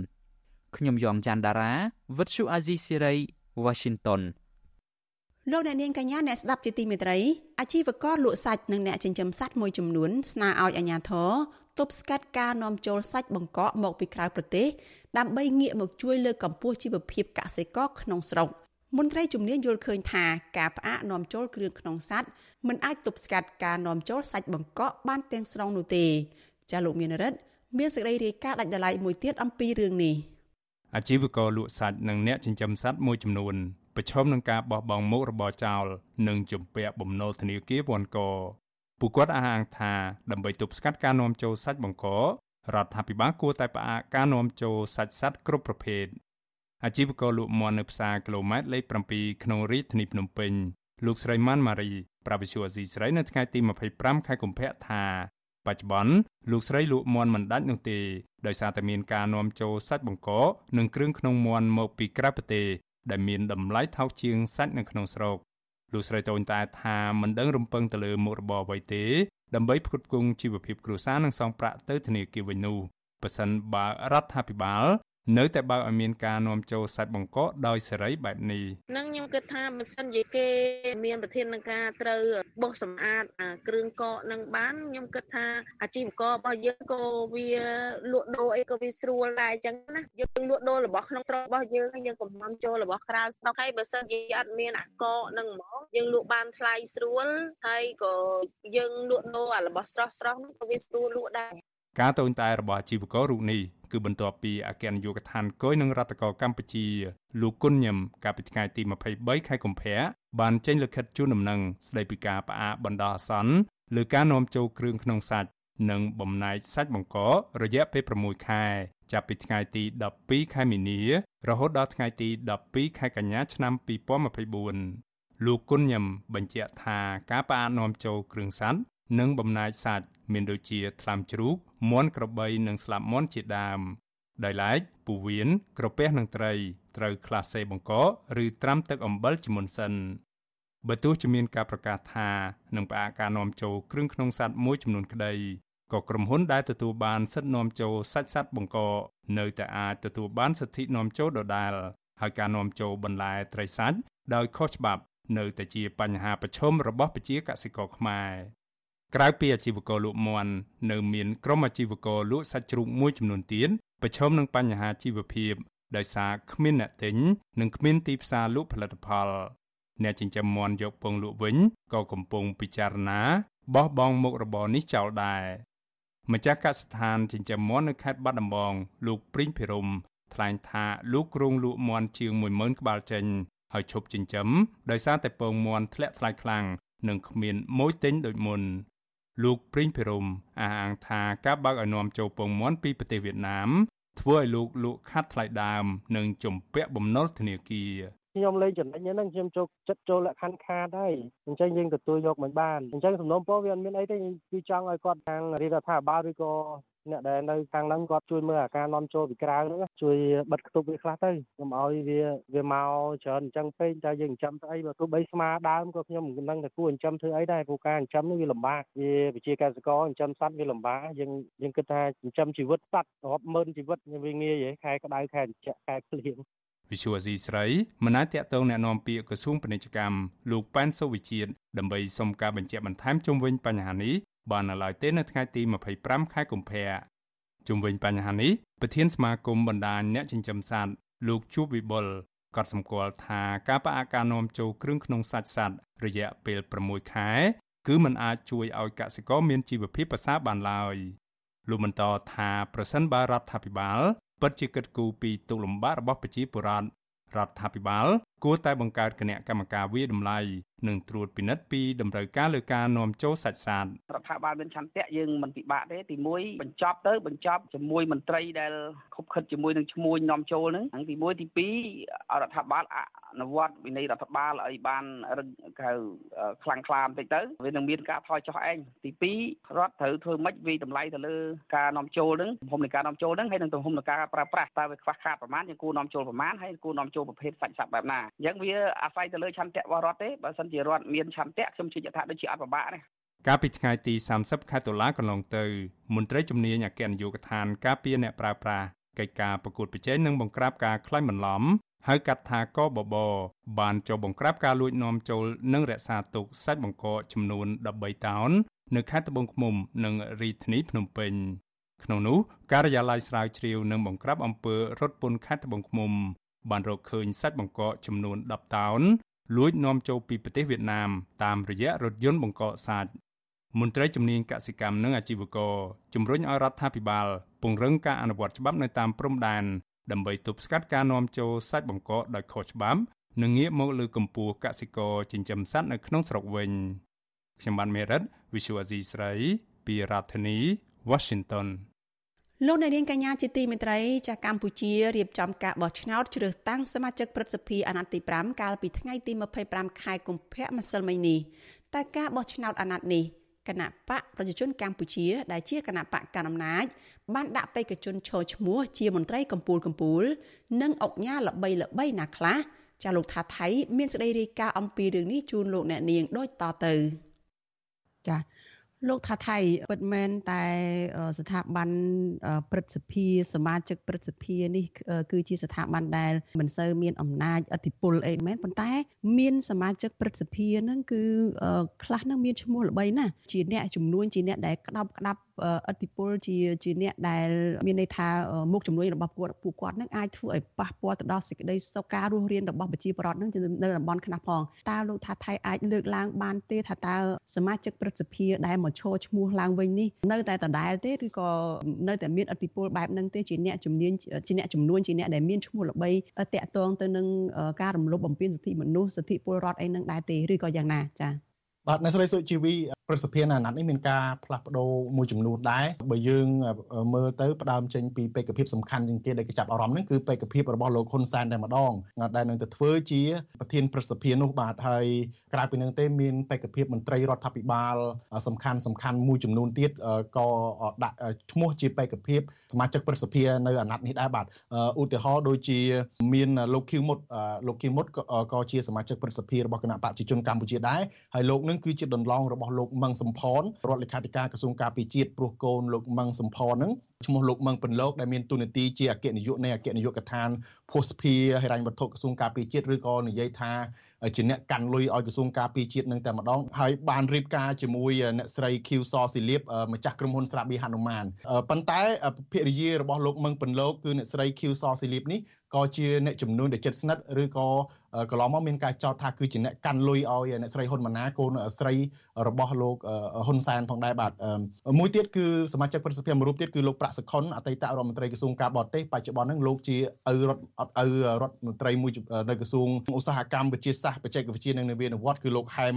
ខ្ញុំយ៉ងច័ន្ទដារាវិទ្យុអាស៊ីសេរី Washington លោកអ្នកនាងកញ្ញាអ្នកស្ដាប់ជាទីមេត្រីអាជីវករលក់សាច់និងអ្នកចិញ្ចឹមសត្វមួយចំនួនស្នើឲ្យអាជ្ញាធរទប់ស្កាត់ការនាំចូលសាច់បង្កកមកពីក្រៅប្រទេសដើម្បីងាកមកជួយលើកកម្ពស់ជីវភាពកសិករក្នុងស្រុកមន្ត្រីជំនាញយល់ឃើញថាការផ្អាកនាំចូលគ្រឿងក្នុងសត្វមិនអាចទប់ស្កាត់ការនាំចូលសាច់បង្កកបានទាំងស្រុងនោះទេចាលោកមានរិទ្ធមានសេចក្តីរាយការណ៍ដាច់ដライមួយទៀតអំពីរឿងនេះអាជីវករលក់សាច់និងអ្នកចិញ្ចឹមសត្វមួយចំនួន ប្រឈមនឹងការបោះបង់មុខរបរចោលនិងជំពាក់បំណុលធនាគារវ៉ាន់កពួកគាត់អះអាងថាដើម្បីទប់ស្កាត់ការនាំចូលសាច់បង្ករដ្ឋាភិបាលគួរតែផ្អាកការនាំចូលសាច់សត្វគ្រប់ប្រភេទអាជីវករលក់មាន់នៅផ្សារគីឡូម៉ែត្រលេខ7ក្នុងរាជធានីភ្នំពេញលោកស្រីម៉ាន់ម៉ារីប្រាវិសុអាស៊ីស្រីនៅថ្ងៃទី25ខែកុម្ភៈថាបច្ចុប្បន្នលោកស្រីលក់មាន់មិនដាច់នោះទេដោយសារតែមានការនាំចូលសាច់បង្កនិងគ្រឿងក្នុងមាន់មកពីក្រៅប្រទេស ដែលមានតម្លៃថោកជាងសាច់នៅក្នុងស្រុកលោកស្រីតូនតែថាមិនដឹងរំពឹងទៅលើមុខរបរអ្វីទេដើម្បីផ្គត់ផ្គង់ជីវភាពគ្រួសារនិងសងប្រាក់ទៅធនាគារវិញនោះប៉ះសិនបើរដ្ឋាភិបាល នៅតែបើកឲ្យមានការនាំចូលសាច់បង្កកដោយសេរីបែបនេះនឹងខ្ញុំគិតថាបើសិនជាគេមានប្រធានការត្រូវបោះសម្អាតគ្រឿងកកនឹងបានខ្ញុំគិតថាអាជីវកររបស់យើងក៏វាលក់ដូរអីក៏វាស្រួលដែរអញ្ចឹងណាយើងលក់ដូររបស់ក្នុងស្រុករបស់យើងយើងកុំនាំចូលរបស់ក្រៅស្រុកហើយបើសិនជាអត់មានអាកកនឹងហ្មងយើងលក់បានថ្លៃស្រួលហើយក៏យើងលក់ដូរអារបស់ស្រស់ស្រស់នោះក៏វាស្រួលលក់ដែរ ការតូនតែរបស់អាជីវកររូបនេះគឺបន្ទាប់ពីអគ្គនាយកដ្ឋានគយនឹងរដ្ឋកោកម្ពុជាលោកគុណញឹមកាលពីថ្ងៃទី23ខែកុម្ភៈបានចេញលិខិតជូនដំណឹងស្តីពីការផ្អាកបណ្ដោះអាសន្នលើការនាំចូលគ្រឿងក្នុងសាច់និងបំណែកសាច់បង្ករយៈពេល6ខែចាប់ពីថ្ងៃទី12ខែមីនា រហូតដល់ថ្ងៃទី12ខែកញ្ញាឆ្នាំ2024លោកគុណញឹមបញ្ជាក់ថាការផ្អាកនាំចូលគ្រឿងសัตว์និងបំណែកសាច់ មានដូចជាថ្លាមជ្រូកមាន់ក្របីនិងស្លាបមាន់ជាដើមដោយឡែកពូវៀនក្រពះនិងត្រីត្រូវក្លាសេបង្កឬត្រាំទឹកអំបិលជាមុនសិនបើទោះជាមានការប្រកាសថានឹងផ្អាកការនាំចូលគ្រឿងក្នុងសត្វមួយចំនួនក្តីក៏ក្រុមហ៊ុនដែលទទួលបានសិទ្ធិនាំចូលសាច់សត្វបង្កនៅតែអាចទទួលបានសិទ្ធិនាំចូលដដែលហើយការនាំចូលបន្លែត្រីសាច់ដោយខុសច្បាប់នៅតែជាបញ្ហាប្រឈមរបស់ប្រជាកសិករខ្មែរ ក្រៅពីអាជីវករលក់មាន់នៅមានក្រុមអាជីវករលក់សាច់ជ្រូកមួយចំនួនទៀតប្រឈមនឹងបញ្ហាជីវភាពដោយសារគ្មានអ្នកទិញនិងគ្មានទីផ្សារលក់ផលិតផលអ្នកចិញ្ចឹមមាន់យកពងលក់វិញក៏កំពុងពិចារណាបោះបង់មុខរបរនេះចោលដែរម្ចាស់កសិដ្ឋានចិញ្ចឹមមាន់នៅខេត្តបាត់ដំបង លោកព្រីងភិរមថ្លែងថាលោកគ្រងលក់មាន់ជាង10000ក្បាលចេញហើយឈប់ចិញ្ចឹមដោយសារតែពងមាន់ធ្លាក់ថ្លៃខ្លាំងនិងគ្មានម៉ូយទិញដូចមុន លោកព្រីងភិរមអះអាងថាការបើកឲ្យនាំចូលពងមាន់ពីប្រទេសវៀតណាមធ្វើឲ្យលោកលក់ខាត់ថ្លៃដើម និងជំពាក់បំណុលធនាគារខ្ញុំលេងចំណេញហ្នឹងខ្ញុំចូលចិត្តចូលលក្ខខណ្ឌខាតហើយអញ្ចឹងយើងទទួលយកមិនបានអញ្ចឹងសំណុំពរវាអត់មានអីទេគឺចង់ឲ្យគាត់ខាងរដ្ឋាភិបាលឬក៏ អ្នកដែលនៅខាងហ្នឹងគាត់ជួយមើលអាការនាំចូលពីក្រៅហ្នឹងជួយបិទគប់វាខ្លះទៅកុំឲ្យវាវាមកច្រើនអញ្ចឹងពេកតែយើងចិញ្ចឹមស្អីបើទោះបីស្មាដើមក៏ខ្ញុំមិនដឹងថាគួរចិញ្ចឹមធ្វើអីដែរព្រោះការចិញ្ចឹមនេះវាលំបាកវាវិជាកសិករចិញ្ចឹមសត្វវាលំបាកយើងយើងគិតថាចិញ្ចឹមជីវិតសត្វរាប់ម៉ឺនជីវិតវាងាយហ៎ខែក្តៅខែត្រជាក់ខែភ្លៀងវិសុវអាស៊ីស្រីមិនអាចតាក់ទងแนะនាំពាក្យក្រសួងពាណិជ្ជកម្មលោកប៉ែនសុវិជាតិដើម្បីសុំការបញ្ជាក់បន្ថែមជុំវិញបញ្ហានេះ បាននៅឡើយទេនៅថ្ងៃទី25ខែកុម្ភៈជុំវិញបញ្ហានេះប្រធានសមាគមបណ្ដាញអ្នកចិញ្ចឹមសត្វលោកជួបវិបុលក៏សម្គាល់ថាការផ្អាកការនាំចូលគ្រឿងក្នុងសាច់សត្វរយៈពេល6ខែ គឺมันអាចជួយឲ្យកសិករមានជីវភាពប្រសើរបានឡើយលោកបន្តថាប្រសិនបើរដ្ឋាភិបាលពិតជាគិតគូរពីទុកលំបាករបស់ប្រជាពលរដ្ឋរដ្ឋាភិបាល គួរតែបង្កើតគណៈកម្មការវិតម្លៃនិងត្រួតពិនិត្យពីតម្រូវការលើការនាំចូលសាច់សាតរដ្ឋាភិបាលមានឆន្ទៈយើងមិនពិបាកទេទី1បញ្ចប់ទៅបញ្ចប់ជាមួយមន្ត្រីដែលខុបខិតជាមួយនឹងឈ្មួញនាំចូលហ្នឹងហ្នឹងទី1ទី2រដ្ឋាភិបាលអនុវត្តវិន័យរដ្ឋបាលឲ្យបានរឹងកៅខ្លាំងក្លាបន្តិចទៅវានឹងមានការថយចុះឯងទី2រដ្ឋត្រូវធ្វើម៉េចវិតម្លៃទៅលើការនាំចូលហ្នឹងទំហំនៃការនាំចូលហ្នឹងហើយនឹងទំហំនៃការប្រើប្រាស់តើវាខ្វះខាតប្រមាណយើងគួរនាំចូលប្រមាណហើយគួរនាំចូលប្រភេទសាច់សត្វបែបណាអញ្ចឹងវាអាស្រ័យទៅលើឆន្ទៈរបស់រដ្ឋទេបើសិនជារដ្ឋមានឆន្ទៈខ្ញុំជឿថាដូចជាអត់ពិបាកទេកាលពីថ្ងៃទី30ខែតុលាកន្លងទៅមន្ត្រីជំនាញអគ្គនាយកដ្ឋានការពារអ្នកប្រើប្រាស់កិច្ចការប្រកួតប្រជែងនិងបង្ក្រាបការក្លែងបន្លំហៅកាត់ថាកបបបានចុះបង្ក្រាបការលួចនាំចូលនិងរក្សាទុកសាច់បង្កកចំនួន13តោននៅខេត្តត្បូងឃ្មុំនិងរាជធានីភ្នំពេញក្នុងនោះការិយាល័យស្រាវជ្រាវនិងបង្ក្រាបអំពើរត់ពន្ធខេត្តត្បូងឃ្មុំ បានរកឃើញសាច់បង្កកចំនួន10តោនលួចនាំចូលពីប្រទេសវៀតណាមតាមរយៈរថយន្តបង្កកសាច់មន្ត្រីជំនាញកសិកម្មនិងអាជីវករជំរុញឲ្យរដ្ឋាភិបាលពង្រឹងការអនុវត្តច្បាប់នៅតាមព្រំដែនដើម្បីទប់ស្កាត់ការនាំចូលសាច់បង្កកដោយខុសច្បាប់និងងាកមកលើកម្ពុជាកសិករចិញ្ចឹមសត្វនៅក្នុងស្រុកវិញខ្ញុំបានមេរិត Visual Asia ស្រី ពីរដ្ឋធានី Washington លោកអ្នកនាងកញ្ញាជាទីមេត្រីចាស់កម្ពុជារៀបចំការបោះឆ្នោតជ្រើសតាំងសមាជិកព្រឹទ្ធសភាអាណត្តិទី5កាលពីថ្ងៃទី25ខែកុម្ភៈម្សិលមិញនេះតែការបោះឆ្នោតអាណត្តិនេះគណៈបកប្រជាជនកម្ពុជា ដែលជាគណៈបកកណ្ដាលអំណាចបានដាក់បេក្ខជនឈរឈ្មោះជាមន្ត្រីកម្ពូលកម្ពូល និងអង្គញាល្បីល្បីណាខ្លះចាលោកថាថៃ មានសេចក្តីរាយការណ៍អំពីរឿងនេះជូនលោកអ្នកនាងដូចតទៅចា លោកថាថៃពិតមែនតែស្ថាប័នព្រឹទ្ធសភាសមាជិកព្រឹទ្ធសភានេះគឺជាស្ថាប័នដែលមិនសូវមានអំណាចអធិបុលអីមែនប៉ុន្តែ មានសមាជិកព្រឹទ្ធសភានឹងគឺខ្លះនឹងមានឈ្មោះល្បីណាស់ជាអ្នកចំនួនជាអ្នកដែលក្តោបក្តាប់ ឥទ្ធិពលជាជាអ្នកដែលមានន័យថាមុខជំនួយរបស់ពួកពួកគាត់នឹងអាចធ្វើឲ្យប៉ះពាល់ទៅដល់សេចក្តីសុខការរស់រានរបស់ប្រជាពលរដ្ឋនឹងនៅតំបន់ខ្លះផងតើលោកថាថៃអាចលើកឡើងបានទេថាតើសមាជិកព្រឹទ្ធសភាដែលមកឈរឈ្មោះឡើងវិញនេះនៅតែដដែលទេឬក៏នៅតែមានឥទ្ធិពលបែបហ្នឹងទេជាអ្នកជំនាញជាអ្នកចំនួនជាអ្នកដែលមានឈ្មោះល្បីតាក់ទងទៅនឹងការរំលោភបំពានសិទ្ធិមនុស្សសិទ្ធិពលរដ្ឋអីហ្នឹងដែរទេឬក៏យ៉ាងណាចា៎បាទអ្នកស្រីសុជីវី ព្រឹទ្ធសភាអាណត្តិនេះមានការផ្លាស់ប្ដូរមួយចំនួនដែរបើយើងមើលទៅផ្ដើមចេញពីបេក្ខភាពសំខាន់ជាងគេដែលគេចាប់អារម្មណ៍ហ្នឹងគឺបេក្ខភាពរបស់លោកហ៊ុនសែនតែម្ដងដែលនឹងទៅធ្វើជាប្រធានព្រឹទ្ធសភានោះបាទហើយក្រៅពីនឹងទេមានបេក្ខភាពមន្ត្រីរដ្ឋាភិបាលសំខាន់សំខាន់មួយចំនួនទៀតក៏ដាក់ឈ្មោះជាបេក្ខភាពសមាជិកព្រឹទ្ធសភានៅអាណត្តិនេះដែរបាទឧទាហរណ៍ដូចជាមានលោកខៀវមុតលោកខៀវមុតក៏ជាសមាជិកព្រឹទ្ធសភារបស់គណៈបព្វជិជនកម្ពុជាដែរហើយលោកនឹងគឺជាដន្លងរបស់លោកមឹងសំផនរដ្ឋលេខាធិការក្រសួងការពារជាតិព្រោះកូនលោកមឹងសំផនហ្នឹងឈ្មោះលោកមឹងពន្លកដែលមានទូនាទីជាអគ្គនាយកនៃអគ្គនាយកដ្ឋានភស្តុភារហិរញ្ញវត្ថុក្រសួងការពារជាតិឬក៏និយាយថាជាអ្នកកាន់លុយឲ្យក្រសួងការពារជាតិនឹងតែម្ដងហើយបានរៀបការជាមួយអ្នកស្រី Q សស៊ីលៀបម្ចាស់ក្រុមហ៊ុនស្រាបៀរហនុមានប៉ុន្តែភរិយារបស់លោកមឹងពន្លកគឺអ្នកស្រី Q សស៊ីលៀបនេះ ក៏ជាអ្នកចំនួនដែលចិត្តស្និទ្ធឬក៏កន្លងមកមានការចោទថាគឺជាអ្នកកាន់លុយឲ្យអ្នកស្រីហ៊ុនម៉ាណែតកូនស្រីរបស់លោកហ៊ុនសែនផងដែរបាទមួយទៀតគឺសមាជិកព្រឹទ្ធសភាមួយរូបទៀតគឺលោកប្រាក់សុខុនអតីតរដ្ឋមន្ត្រីក្រសួងការបរទេសបច្ចុប្បន្នហ្នឹងលោកជាឪរដ្ឋឪរដ្ឋមន្ត្រីមួយនៅក្រសួងឧស្សាហកម្មវិទ្យាសាស្ត្របច្ចេកវិទ្យានិងនវានុវត្តន៍គឺលោកហែម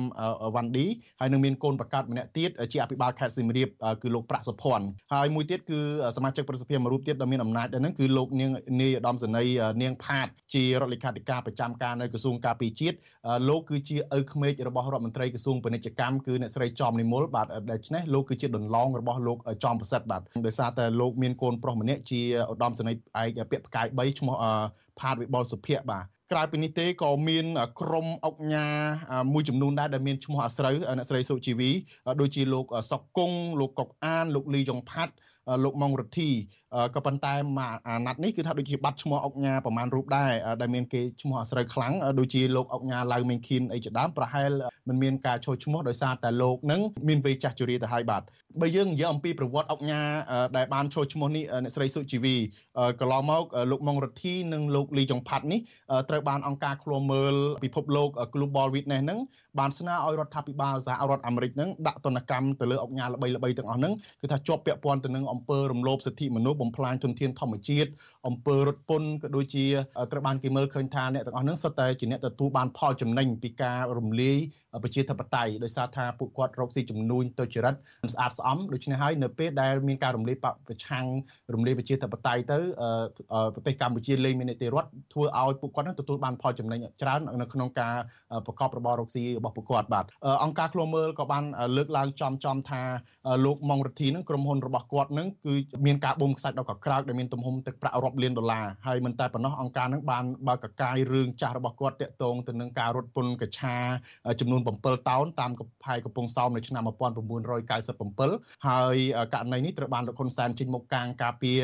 វ៉ាន់ឌីហើយនឹងមានកូនប្រកាតម្នាក់ទៀតជាអភិបាលខេត្តសៀមរាបគឺលោកប្រាក់សុភ័ណ្ឌហើយមួយទៀតគឺសមាជិកព្រឹទ្ធសភាមួយរូបទៀតដែលមានអំណាចដែរហ្នឹងគឺលោកនាងនាយឧត្តមសេនីយ៍នាងផាតជារដ្ឋលេខាធិការប្រចាំការនៅក្រសួងការពារជាតិលោកគឺជាឪក្មេករបស់រដ្ឋមន្ត្រីក្រសួងពាណិជ្ជកម្មគឺអ្នកស្រីចំនិមលបាទដូច្នេះលោកគឺជាដន្លងរបស់លោកចំប្រសិទ្ធបាទដោយសារតែលោកមានកូនប្រុសម្នាក់ជាឧត្តមសេនីយ៍ឯកពាក្យផ្កាយ3ឈ្មោះផាតវិបុលសុភ័ក្របាទក្រៅពីនេះទេក៏មានក្រុមអុកញ៉ាមួយចំនួនដែរដែលមានឈ្មោះអាស្រូវអ្នកស្រីសុជីវីដូចជាលោកសុកគង់លោកកុកអានលោកលីយ៉ុងផាត់លោកម៉ុងរទ្ធី ក៏ប៉ុន្តែអាណត្តិនេះគឺថាដូចជាបាត់ឈ្មោះអុកញ៉ាប្រមាណរូបដែរដែលមានគេឈ្មោះអាស្រូវខ្លាំងដូចជាលោកអុកញ៉ាឡៅមេងខៀនអីជាដើមប្រហែលមិនមានការចូលឈ្មោះដោយសារតែលោកនឹងមានវ័យចាស់ជរាទៅហើយបាទបើយើងនិយាយអំពីប្រវត្តិអុកញ៉ាដែលបានចូលឈ្មោះនេះអ្នកស្រីសុជីវីកន្លងមកលោកម៉ុងរទ្ធីនិងលោកលីចុងផាត់នេះត្រូវបានអង្គការឃ្លាំមើលពិភពលោក Global Witness ហ្នឹងបានស្នើឲ្យរដ្ឋាភិបាលសហរដ្ឋអាមេរិកហ្នឹងដាក់ទណ្ឌកម្មទៅលើអុកញ៉ាល្បីៗទាំងអស់ហ្នឹងគឺថាជាប់ពាក់ព័ន្ធទៅនឹងអំពើរំលោភសិទ្ធិមនុស្សបំផ្លាញទុនធានធម្មជាតិអំពើរត់ពន្ធក៏ដូចជាត្រូវបានគេមើលឃើញថាអ្នកទាំងអស់ហ្នឹងសុទ្ធតែជាអ្នកទទួលបានផលចំណេញពីការរំលាយប្រជាធិបតេយ្យដោយសារថាពួកគាត់រកស៊ីជំនួញទុច្ចរិតស្អាតស្អំដូច្នេះហើយនៅពេលដែលមានការរំលាយប្រឆាំងរំលាយប្រជាធិបតេយ្យទៅប្រទេសកម្ពុជាលែងមាននីតិរដ្ឋធ្វើឲ្យពួកគាត់នឹងទទួលបានផលចំណេញច្រើននៅក្នុងការប្រកបរបររកស៊ីរបស់ពួកគាត់បាទអង្គការឃ្លាំមើលក៏បានលើកឡើងចំចំថាលោកម៉ុងរទ្ធីនឹងក្រុមហ៊ុនរបស់គាត់នឹងគឺមានការបូមខ្សាច់ដល់កក្រើកដែលមានទំហំទឹកប្រាក់រាប់លានដុល្លារហើយមិនតែប៉ុណ្ណោះអង្គការនឹងបានបើកកាយរឿងចាស់របស់គាត់តាក់ទងទៅនឹងការរត់ពន្ធកច្ឆាចំនួន7តោនតាមកផែកំពង់សោមនៅឆ្នាំ1997ហើយករណីនេះត្រូវបានលោកហ៊ុនសែនចេញមុខកាងការពារ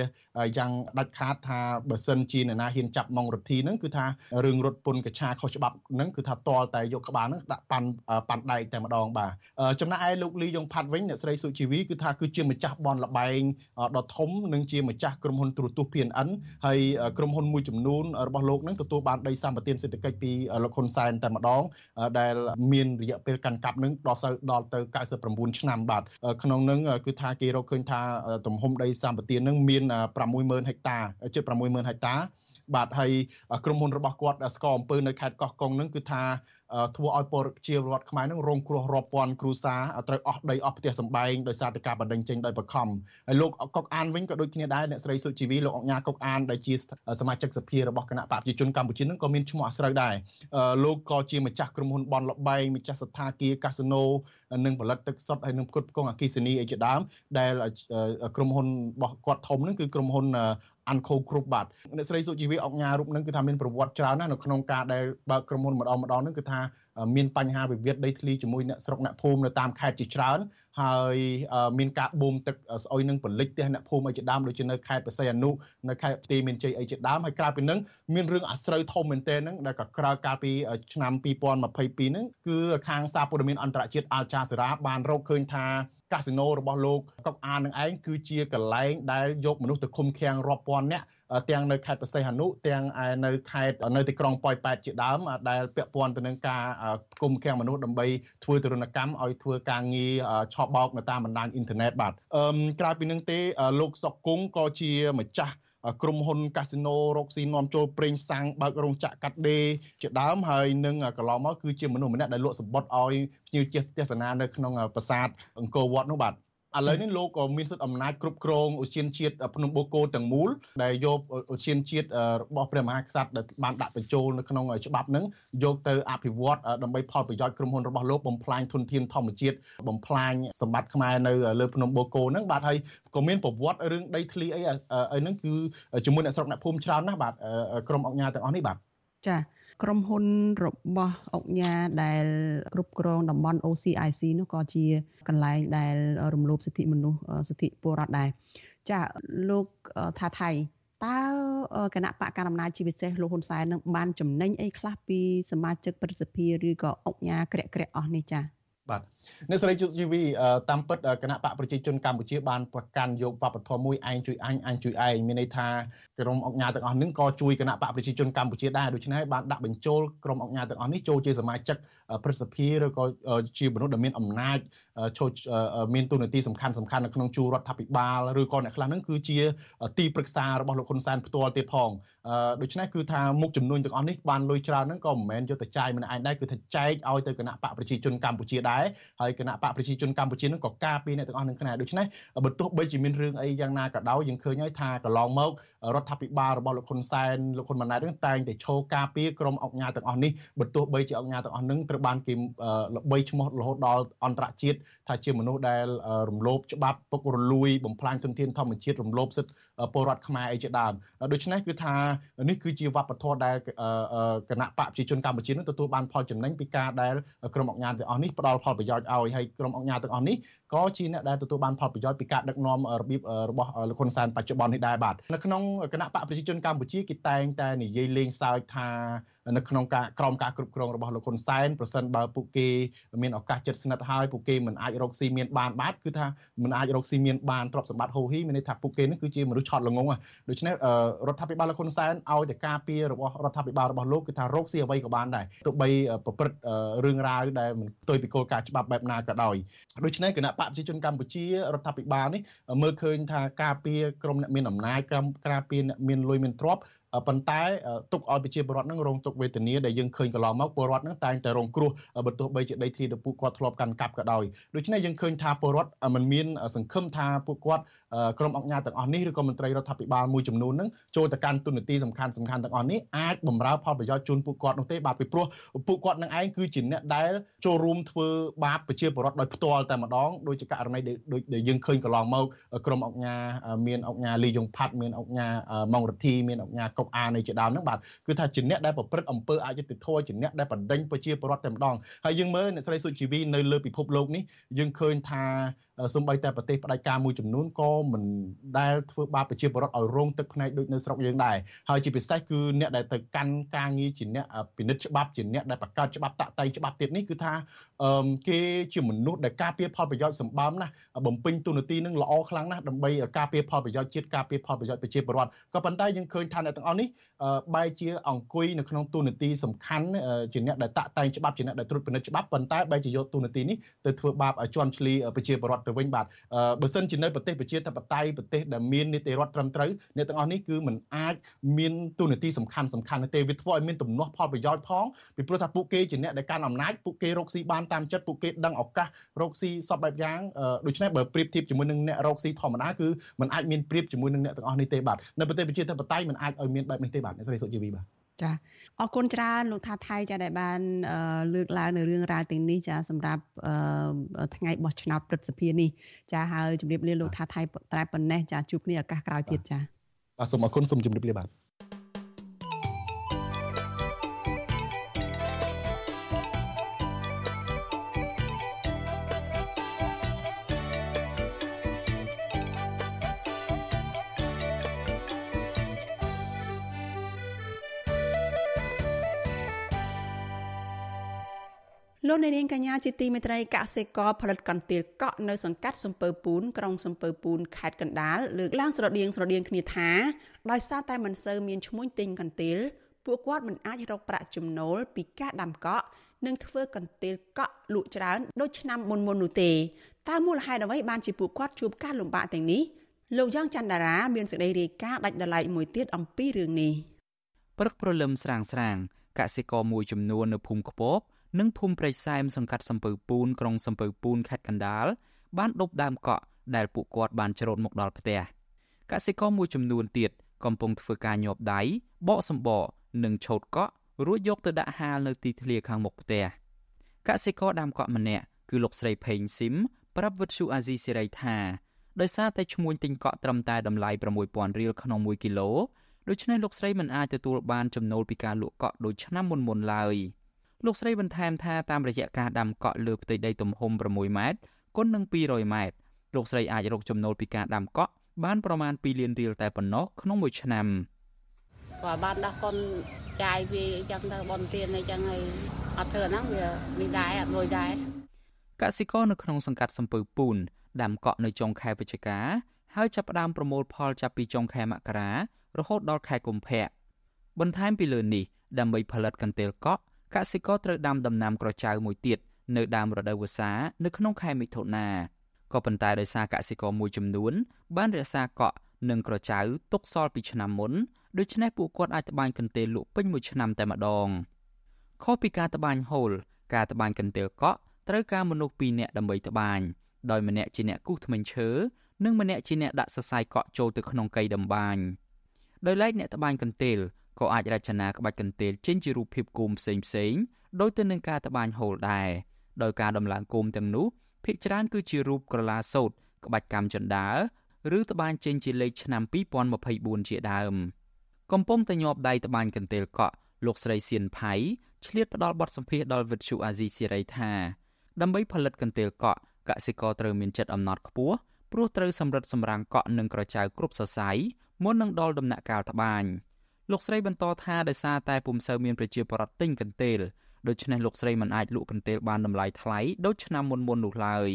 យ៉ាងដាច់ខាតថាបើសិនជានរណាហ៊ានចាប់ម៉ុងរទ្ធីនឹងគឺថារឿងរត់ពន្ធកច្ឆាខុសច្បាប់នឹងគឺថាតលតែយកក្បាលនឹងដាក់ប៉ាន់ប៉ាន់ដែកតែម្ដងបាទចំណែកឯលោកលីយ៉ុងផាត់វិញអ្នកស្រីសុជីវីគឺថាគឺជាម្ចាស់បនលបែងដ៏ធំនិងជាម្ចាស់ក្រុមហ៊ុនទូរទស្សន៍ PNN ហើយក្រុមហ៊ុនមួយចំនួនរបស់លោកនឹងទទួលបានដីសម្បត្តិសេដ្ឋកិច្ចពីលោកហ៊ុនសែនតែម្ដង ដែលមានរយៈពេលកាន់កាប់នឹងដល់ទៅដល់ទៅ99ឆ្នាំបាទក្នុងនឹងគឺថាគេរកឃើញថាទំហំដីសម្បត្តិនឹងមាន60000ហិកតាជិត60000ហិកតាបាទហើយក្រុមហ៊ុនរបស់គាត់ស្កអំពើនៅខេត្តកោះកុងនឹងគឺថា ធ្វើឲ្យប្រជាពលរដ្ឋខ្មែរនឹងរងគ្រោះរាប់ពាន់គ្រួសារត្រូវអស់ដីអស់ផ្ទះសម្បែងដោយសារតែការបដិញ្ញចេញដោយបខំហើយលោកកុកអានវិញក៏ដូចគ្នាដែរអ្នកស្រីសុជីវីលោកអង្ញាកុកអានដែលជាសមាជិកសភារបស់គណៈបព្វជិជនកម្ពុជានឹងក៏មានឈ្មោះអាស្រូវដែរលោកក៏ជាម្ចាស់ក្រុមហ៊ុនបនលបែងម្ចាស់សថាគារកាស៊ីណូនិងផលិតទឹកសុទ្ធហើយនឹងផ្គត់ផ្គង់អគិសនីអីជាដើមដែលក្រុមហ៊ុនរបស់គាត់ធំនឹងគឺក្រុមហ៊ុនអាន់ខូគ្រប់បាទអ្នកស្រីសុជីវីអុកញ៉ារូបនឹងគឺថាមានប្រវត្តិច្រើនណាស់នៅក្នុងការដែលបើកក្រុមហ៊ុនម្ដងម្ដងនឹងគឺថាមានបញ្ហាវិវាទដីធ្លីជាមួយអ្នកស្រុកអ្នកភូមិនៅតាមខេត្តជាច្រើន ហើយមានការបូមទឹកស្អុយនឹងបលិចផ្ទះអ្នកភូមិអីជាដើមដូចជានៅខេត្តបរសៃអនុនៅខេត្តផ្ទីមានជ័យអីជាដើមហើយក្រៅពីនឹងមានរឿងអាស្រូវធំមែនទែនហ្នឹងដែលក៏ក្រៅកាលពីឆ្នាំ2022ហ្នឹងគឺខាងសារព័ត៌មានអន្តរជាតិអាល់ចាសេរ៉ាបានរកឃើញថាកាស៊ីណូរបស់លោកកុកអាននឹងឯងគឺជាកន្លែងដែលយកមនុស្សទៅឃុំឃាំងរាប់ពាន់នាក់ទាំងនៅខេត្តបរសៃហនុទាំងនៅខេត្តនៅទីក្រុងប៉ោយប៉ែតជាដើមដែលពាក់ព័ន្ធទៅនឹងការគុំឃាំងមនុស្សដើម្បីធ្វើទរណកម្មឲ្យធ្វើការងារឆបោកនៅតាមបណ្ដាញអ៊ីនធឺណិតបាទអឺក្រៅពីនឹងទេលោកសុកគង់ក៏ជាម្ចាស់ក្រុមហ៊ុនកាស៊ីណូរកស៊ីនាំចូលប្រេងសាំងបើករោងចក្រកាត់ដេរជាដើមហើយនឹងកន្លងមកគឺជាមនុស្សម្នាក់ដែលលក់សម្បត្តិឲ្យភ្ញៀវទេសនានៅក្នុងប្រាសាទអង្គរវត្តនោះបាទ ឥឡូវនេះលោកក៏មានសិទ្ធិអំណាចគ្រប់គ្រងឧស្សាហជាតិភ្នំបូកគោទាំងមូលដែលយកឧស្សាហជាតិរបស់ព្រះមហាក្សត្រដែលបានដាក់បញ្ចូលនៅក្នុងច្បាប់ហ្នឹងយកទៅអភិវឌ្ឍដើម្បីផលប្រយោជន៍ក្រុមហ៊ុនរបស់លោកបំផ្លាញធនធានធម្មជាតិបំផ្លាញសម្បត្តិខ្មែរនៅលើភ្នំបូកគោហ្នឹងបាទហើយក៏មានប្រវត្តិរឿងដីធ្លីអីអីហ្នឹងគឺជាមួយអ្នកស្រុកអ្នកភូមិច្រើនណាស់បាទក្រុមអង្គការទាំងអស់នេះបាទចា៎ ក្រុមហ៊ុនរបស់អុកញ៉ាដែលគ្រប់គ្រងតំបន់ OCIC នោះក៏ជាកន្លែងដែលរំលោភសិទ្ធិមនុស្សសិទ្ធិពលរដ្ឋដែរចាលោកថាថៃតើគណៈបកកណ្ដាលអំណាចជាពិសេសលោកហ៊ុនសែននឹងបានចំណេញអីខ្លះពីសមាជិកព្រឹទ្ធសភាឬក៏អុកញ៉ាក្រាក់ក្រាក់អស់នេះចា៎ បាទអ្នកស្រីជីវីតាមពិតគណៈបកប្រជាជនកម្ពុជាបានប្រកាន់យកវប្បធម៌មួយឯងជួយអញអញជួយឯងមានន័យថាក្រុមអង្គការទាំងអស់នេះក៏ជួយគណៈបកប្រជាជនកម្ពុជាដែរដូច្នេះហើយបានដាក់បញ្ចូលក្រុមអង្គការទាំងអស់នេះចូលជាសមាជិកព្រឹទ្ធសភាឬក៏ជាមនុស្សដែលមានអំណាច ចូលមានទូនាទីសំខាន់សំខាន់នៅក្នុងជួររដ្ឋាភិបាលឬក៏អ្នកខ្លះហ្នឹងគឺជាទីប្រឹក្សារបស់លោកហ៊ុនសែនផ្ទាល់ទៀតផងដូច្នេះគឺថាមុខចំនួនទាំងអស់នេះបានលុយច្រើនហ្នឹងក៏មិនមែនយកទៅចាយម្នាក់ឯងដែរគឺថាចែកឲ្យទៅគណៈបកប្រជាជនកម្ពុជាដែរដែរហើយគណៈបកប្រជាជនកម្ពុជានឹងក៏ការពារអ្នកទាំងអស់នឹងគ្នាដូច្នេះបើទោះបីជាមានរឿងអីយ៉ាងណាក៏ដោយយើងឃើញហើយថាកន្លងមករដ្ឋាភិបាលរបស់លោកហ៊ុនសែនលោកហ៊ុនម៉ាណែតនឹងតែងតែឈោការពារក្រុមអង្គការទាំងអស់នេះបើទោះបីជាអង្គការទាំងអស់នឹងត្រូវបានគេល្បីឈ្មោះរហូតដល់អន្តរជាតិថាជាមនុស្សដែលរំលោភច្បាប់ពុករលួយបំផ្លាញទុនធានធម្មជាតិរំលោភសិទ្ធិពលរដ្ឋខ្មែរអីជាដើមដូច្នេះគឺថានេះគឺជាវប្បធម៌ដែលគណៈបកប្រជាជនកម្ពុជានឹងទទួលបានផលចំណេញពីការដែលក្រុមអង្គការទាំងអស់នេះផ្ដល់ផលប្រយោជន៍ឲ្យហើយក្រុមអង្គការទាំងអស់នេះក៏ជាអ្នកដែលទទួលបានផលប្រយោជន៍ពីការដឹកនាំរបៀបរបស់លោកហ៊ុនសែនបច្ចុប្បន្ននេះដែរបាទនៅក្នុងគណៈបកប្រជាជនកម្ពុជាគេតែងតែនិយាយលេងសើចថា នៅក្នុងការក្រមការគ្រប់គ្រងរបស់លោកហ៊ុនសែនប្រសិនបើពួកគេមានឱកាសចិត្តស្និទ្ធហើយពួកគេមិនអាចរកស៊ីមានបានបាទគឺថាមិនអាចរកស៊ីមានបានទ្រព្យសម្បត្តិហូហីមានន័យថាពួកគេនឹងគឺជាមនុស្សឆត់ល្ងងដូច្នេះរដ្ឋាភិបាលលោកហ៊ុនសែនឲ្យតែការពាររបស់រដ្ឋាភិបាលរបស់លោកគឺថារកស៊ីអ្វីក៏បានដែរទោះបីប្រព្រឹត្តរឿងរ៉ាវដែលមិនផ្ទុយពីគោលការណ៍ច្បាប់បែបណាក៏ដោយដូច្នេះគណៈបកប្រជាជនកម្ពុជារដ្ឋាភិបាលនេះមើលឃើញថាការពារក្រុមអ្នកមានអំណាចក្រុមការពារអ្នកមានលុយមានទ្រព្យ ប៉ុន្តែទុកឲ្យប្រជាពលរដ្ឋនឹងរងទុកវេទនាដែលយើងឃើញកន្លងមកពលរដ្ឋនឹងតែងតែរងគ្រោះបើទោះបីជាដីធ្លីដែលពួកគាត់ធ្លាប់កាន់កាប់ក៏ដោយដូច្នេះយើងឃើញថាពលរដ្ឋមិនមានសង្ឃឹមថាពួកគាត់ក្រុមអង្គការទាំងអស់នេះឬក៏មន្ត្រីរដ្ឋាភិបាលមួយចំនួននឹងចូលទៅកាន់ទុននីតិសំខាន់សំខាន់ទាំងអស់នេះអាចបំរើផលប្រយោជន៍ជូនពួកគាត់នោះទេបាទពីព្រោះពួកគាត់នឹងឯងគឺជាអ្នកដែលចូលរួមធ្វើបាបប្រជាពលរដ្ឋដោយផ្ទាល់តែម្ដងដោយជាករណីដែលយើងឃើញកន្លងមកក្រុមអង្គការមានអង្គការលីយ៉ុងផាត់មានអង្គការម៉ងរទ្ធីមានអង្គការកុកអានៃជាដើមហ្នឹងបាទគឺថាជាអ្នកដែលប្រព្រឹត្តអំពើអយុត្តិធម៌ជាអ្នកដែលបណ្ដេញប្រជាពលរដ្ឋតែម្ដងហើយយើងមើលអ្នកស្រីសុជីវីនៅលើពិភពលោកនេះយើងឃើញថា សំបីតែប្រទេសផ្ដាច់ការមួយចំនួនក៏មិនដែលធ្វើបាបប្រជាពលរដ្ឋឲ្យរងទឹកភ្នែកដូចនៅស្រុកយើងដែរហើយជាពិសេសគឺអ្នកដែលទៅកាន់ការងារជាអ្នកពិនិត្យច្បាប់ជាអ្នកដែលបង្កើតច្បាប់តាក់តែងច្បាប់ទៀតនេះគឺថាគេជាមនុស្សដែលការពារផលប្រយោជន៍សម្បំណាស់បំពេញទូនាទីនឹងល្អខ្លាំងណាស់ដើម្បីការពារផលប្រយោជន៍ជាតិការពារផលប្រយោជន៍ប្រជាពលរដ្ឋក៏ប៉ុន្តែយើងឃើញថាអ្នកទាំងអស់នេះបែរជាអង្គុយនៅក្នុងទូនាទីសំខាន់ជាអ្នកដែលតាក់តែងច្បាប់ជាអ្នកដែលត្រួតពិនិត្យច្បាប់ប៉ុន្តែបែរជាយកទូនាទីនេះទៅធ្វើបាបឲ្យជន់ឈ្លីប្រជាពលរដ្ឋទៅវិញបាទបើសិនជានៅប្រទេសប្រជាធិបតេយ្យប្រទេសដែលមាននីតិរដ្ឋត្រឹមត្រូវអ្នកទាំងអស់នេះគឺมันអាចមានទូនាទីសំខាន់សំខាន់ទេវាធ្វើឲ្យមានទំនាស់ផលប្រយោជន៍ផងពីព្រោះថាពួកគេជាអ្នកដែលកាន់អំណាចពួកគេរកស៊ីបានតាមចិត្តពួកគេដឹងឱកាសរកស៊ីសពបែបយ៉ាងដូច្នេះបើប្រៀបធៀបជាមួយនឹងអ្នករកស៊ីធម្មតាគឺมันអាចមានប្រៀបជាមួយនឹងអ្នកទាំងអស់នេះទេបាទនៅប្រទេសប្រជាធិបតេយ្យมันអាចឲ្យមានបែបនេះទេបាទអ្នកស្រីសុជីវីបាទ ចាអរគុណច្រើនលោកថាថៃចាដែលបានលើកឡើងនៅរឿងរ៉ាវទាំងនេះចាសម្រាប់ថ្ងៃបោះឆ្នោតព្រឹទ្ធសភានេះចាហើយជម្រាបលាលោកថាថៃតែប៉ុណ្ណេះចាជួបគ្នាឱកាសក្រោយទៀតចាបាទសូមអរគុណសូមជម្រាបលាបាទ លោកនាងកញ្ញាជាទីមេត្រីកសិករផលិតកន្ទាលកក់នៅសង្កាត់សំពើពូនក្រុងសំពើពូនខេត្តកណ្ដាលលើកឡើងស្រដៀងស្រដៀងគ្នាថាដោយសារតែមិនសូវមានឈ្មួញទិញកន្ទាលពួកគាត់មិនអាចរកប្រាក់ចំណូលពីការដាំកក់និងធ្វើកន្ទាលកក់លក់ច្រើនដូចឆ្នាំមុនមុននោះទេតើមូលហេតុអ្វីបានជាពួកគាត់ជួបការលំបាកទាំងនេះលោកយ៉ងច័ន្ទតារាមានសេចក្តីរាយការណ៍ដាច់ដライមួយទៀតអំពីរឿងនេះព្រឹកព្រលឹមស្រាងស្រាងកសិករមួយចំនួននៅភូមិខ្ពប និងភូមិព្រៃសែមសង្កាត់សំពៅពូនក្រុងសំពៅពូនខេត្តកណ្ដាលបានដប់ដើមកក់ដែលពួកគាត់បានច្រូតមកដល់ផ្ទះកសិករមួយចំនួនទៀតកំពុងធ្វើការញាប់ដៃបកសម្បកនិងឆោតកក់រួចយកទៅដាក់ហាលនៅទីធ្លាខាងមុខផ្ទះកសិករដាំកក់ម្នាក់គឺលោកស្រីផេងស៊ីមប្រាប់វិទ្យុអាស៊ីសេរីថាដោយសារតែឈ្មួញទិញកក់ត្រឹមតែតម្លៃ6000រៀលក្នុង1គីឡូដូច្នេះលោកស្រីមិនអាចទទួលបានចំណូលពីការលក់កក់ដូចឆ្នាំមុនមុនឡើយ។ លោកស្រីបន្ថែមថាតាមរយៈការដាំកក់លើផ្ទៃដីទំហំ6ម៉ែត្រគុណនឹង200ម៉ែត្រលោកស្រីអាចរកចំណូលពីការដាំកក់បានប្រមាណ2លានរៀលតែប៉ុណ្ណោះក្នុងមួយឆ្នាំបើបានដោះកុនចាយវាអញ្ចឹងទៅបនទៀនអញ្ចឹងហើយអត់ធ្វើហ្នឹងវានេះដែរអត់លុយដែរកសិករនៅក្នុងសង្កាត់សំពើពូនដាំកក់នៅចុងខែវិច្ឆិកាហើយចាប់ផ្ដើមប្រមូលផលចាប់ពីចុងខែមករារហូតដល់ខែកុម្ភៈបន្ថែមពីលើនេះដើម្បីផលិតកន្ទេលកក់ កសិករត្រូវដាំដំណាំក្រចៅមួយទៀតនៅដើមរដូវវស្សានៅក្នុងខែមិថុនាក៏ប៉ុន្តែដោយសារកសិករមួយចំនួន បានរក្សាកក់និងក្រចៅទុកសល់ពីឆ្នាំមុនដូច្នេះពួកគាត់អាចត្បាញកន្ទេលលក់ពេញមួយឆ្នាំតែម្ដងខុសពីការត្បាញហូល ការត្បាញកន្ទេលកក់ត្រូវការមនុស្ស2នាក់ដើម្បីត្បាញដោយម្នាក់ជាអ្នកគូសធ្មេញឈើនិងម្នាក់ជាអ្នកដាក់សរសៃកក់ចូលទៅក្នុងកីតម្បាញដោយឡែកអ្នកត្បាញកន្ទេល ក៏អាចរចនាក្បាច់កន្ទេលចេញជារូបភាពគោមផ្សេងផ្សេងដោយទៅនឹងការត្បាញហូលដែរដោយការដំឡើងគោមទាំងនោះភាគច្រើនគឺជារូបក្រឡាសូត្រក្បាច់កម្មចិន្តាឬត្បាញចេញជាលេខឆ្នាំ2024ជាដើមកំពុងតែញាប់ដៃត្បាញកន្ទេលកក់លោកស្រីសៀនផៃឆ្លៀតផ្ដល់បទសម្ភាសដល់វិទ្យុអាស៊ីសេរីថាដើម្បីផលិតកន្ទេលកក់កសិករត្រូវមានចិត្តអំណត់ខ្ពស់ព្រោះត្រូវសម្រិតសម្រាំងកក់និងក្រចៅគ្រប់សរសៃមុននឹងដល់ដំណាក់កាលត្បាញ លោកស្រីបន្តថាដោយសារតែពុំសូវមានប្រជាពលរដ្ឋទិញកន្ទេលដូច្នេះលោកស្រីមិនអាចលក់កន្ទេលបានតម្លៃថ្លៃដូចឆ្នាំមុនមុននោះឡើយ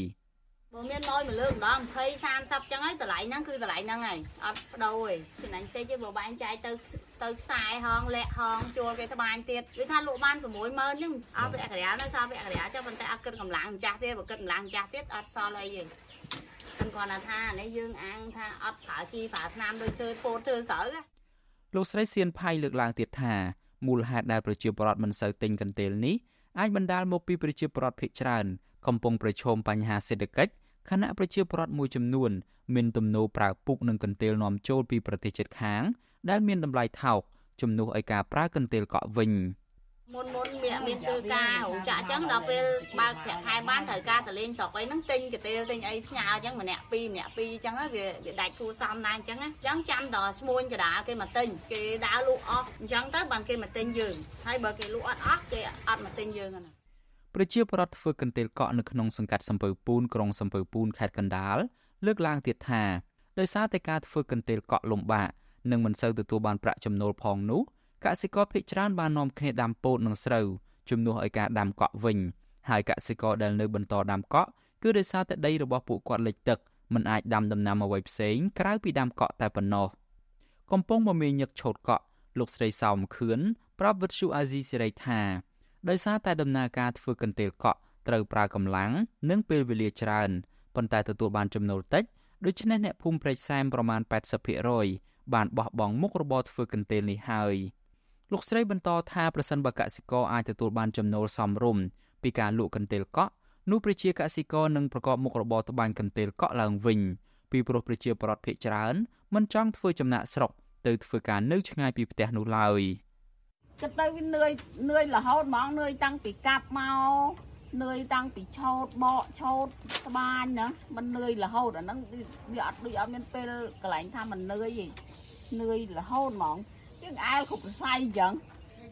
បើមានលយមួយលើកម្ដង20 30ចឹងហើយតម្លៃហ្នឹងគឺតម្លៃហ្នឹងហើយអត់បដូរទេចំណេញតិចទេបើបែងចែកទៅទៅខ្សែហងលាក់ហងជួលគេត្បាញទៀតដូចថាលក់បាន60000ហ្នឹងអត់ពាក់កណ្ដាលទៅសល់ពាក់កណ្ដាលចុះប៉ុន្តែអត់គិតកម្លាំងម្ចាស់ទេបើគិតកម្លាំងម្ចាស់ទៀតអត់សល់អីទេខ្ញុំគាត់ថានេះយើងអាងថាអត់ប្រើជីប្រើថ្នាំដូចធ្វើពោតធ្វើស្រូវ លោកស្រីសៀនផៃលើកឡើងទៀតថាមូលហេតុដែលប្រជាពលរដ្ឋមិនសូវទិញកន្ទេលនេះអាចបណ្ដាលមកពីប្រជាពលរដ្ឋភាគច្រើនកំពុងប្រឈមបញ្ហាសេដ្ឋកិច្ចខណៈប្រជាពលរដ្ឋមួយចំនួនមានទំនោរប្រើពុកនិងកន្ទេលនាំចូលពីប្រទេសជិតខាង ដែលមានតម្លៃថោកជំនួសឲ្យការប្រើកន្ទេលកក់វិញ មុនមុនមានមានធ្វើការរោងចក្រអញ្ចឹងដល់ពេលបើកប្រាក់ខែបានត្រូវការតលេងស្រុកអីហ្នឹងទិញកន្ទេលទិញអីផ្ញើអញ្ចឹងម្នាក់ពីរម្នាក់ពីរអញ្ចឹងវាវាដាច់គួសមដែរអញ្ចឹងអញ្ចឹងចាំដល់ឈ្មួញកដាលគេមកទិញគេដើរលក់អស់អញ្ចឹងទៅបានគេមកទិញយើងហើយបើគេលក់អត់អស់គេអត់មកទិញយើងណាប្រជាពលរដ្ឋធ្វើកន្ទេលកក់នៅក្នុងសង្កាត់សំពៅពូនក្រុងសំពៅពូនខេត្តកណ្ដាលលើកឡើងទៀតថាដោយសារតែការធ្វើកន្ទេលកក់លំបាកនិងមិនសូវទទួលបានប្រាក់ចំណូលផងនោះ កសិករភ័យច្រើនបាននាំគ្នាដាំពោតនិងស្រូវជំនួសឲ្យការដាំកក់វិញហើយកសិករដែលនៅបន្តដាំកក់គឺដោយសារតែដីរបស់ពួកគាត់លិចទឹកមិនអាចដាំដំណាំអ្វីផ្សេងក្រៅពីដាំកក់តែប៉ុណ្ណោះកំពុងមមាញឹកឆោតកក់លោកស្រីសោមខឿនប្រាប់វិទ្យុអាស៊ីសេរីថាដោយសារតែដំណើរការធ្វើកន្ទេលកក់ត្រូវប្រើកម្លាំងនិងពេលវេលាច្រើនប៉ុន្តែទទួលបានចំណូលតិចដូច្នេះអ្នកភូមិព្រែកសែមប្រមាណ80%បានបោះបង់មុខរបរធ្វើកន្ទេលនេះហើយ លោកស្រីបន្តថាប្រសិនបើកសិករអាចទទួលបានចំណូលសមរម្យពីការលក់កន្ទេលកក់នោះប្រជាកសិករនឹងប្រកបមុខរបរត្បាញកន្ទេលកក់ឡើងវិញពីព្រោះប្រជាពលរដ្ឋភាគច្រើនមិនចង់ធ្វើចំណាក់ស្រុកទៅធ្វើការនៅឆ្ងាយពីផ្ទះនោះឡើយគិតទៅវានឿយនឿយរហូតហ្មងនឿយតាំងពីកាប់មកនឿយតាំងពីឆោតបកឆោតត្បាញណាมันនឿយរហូតអាហ្នឹងវាអត់ដូចអត់មានពេលកន្លែងថាมันនឿយទេនឿយរហូតហ្មង យើងអែលគ្រប់សរសៃអញ្ចឹង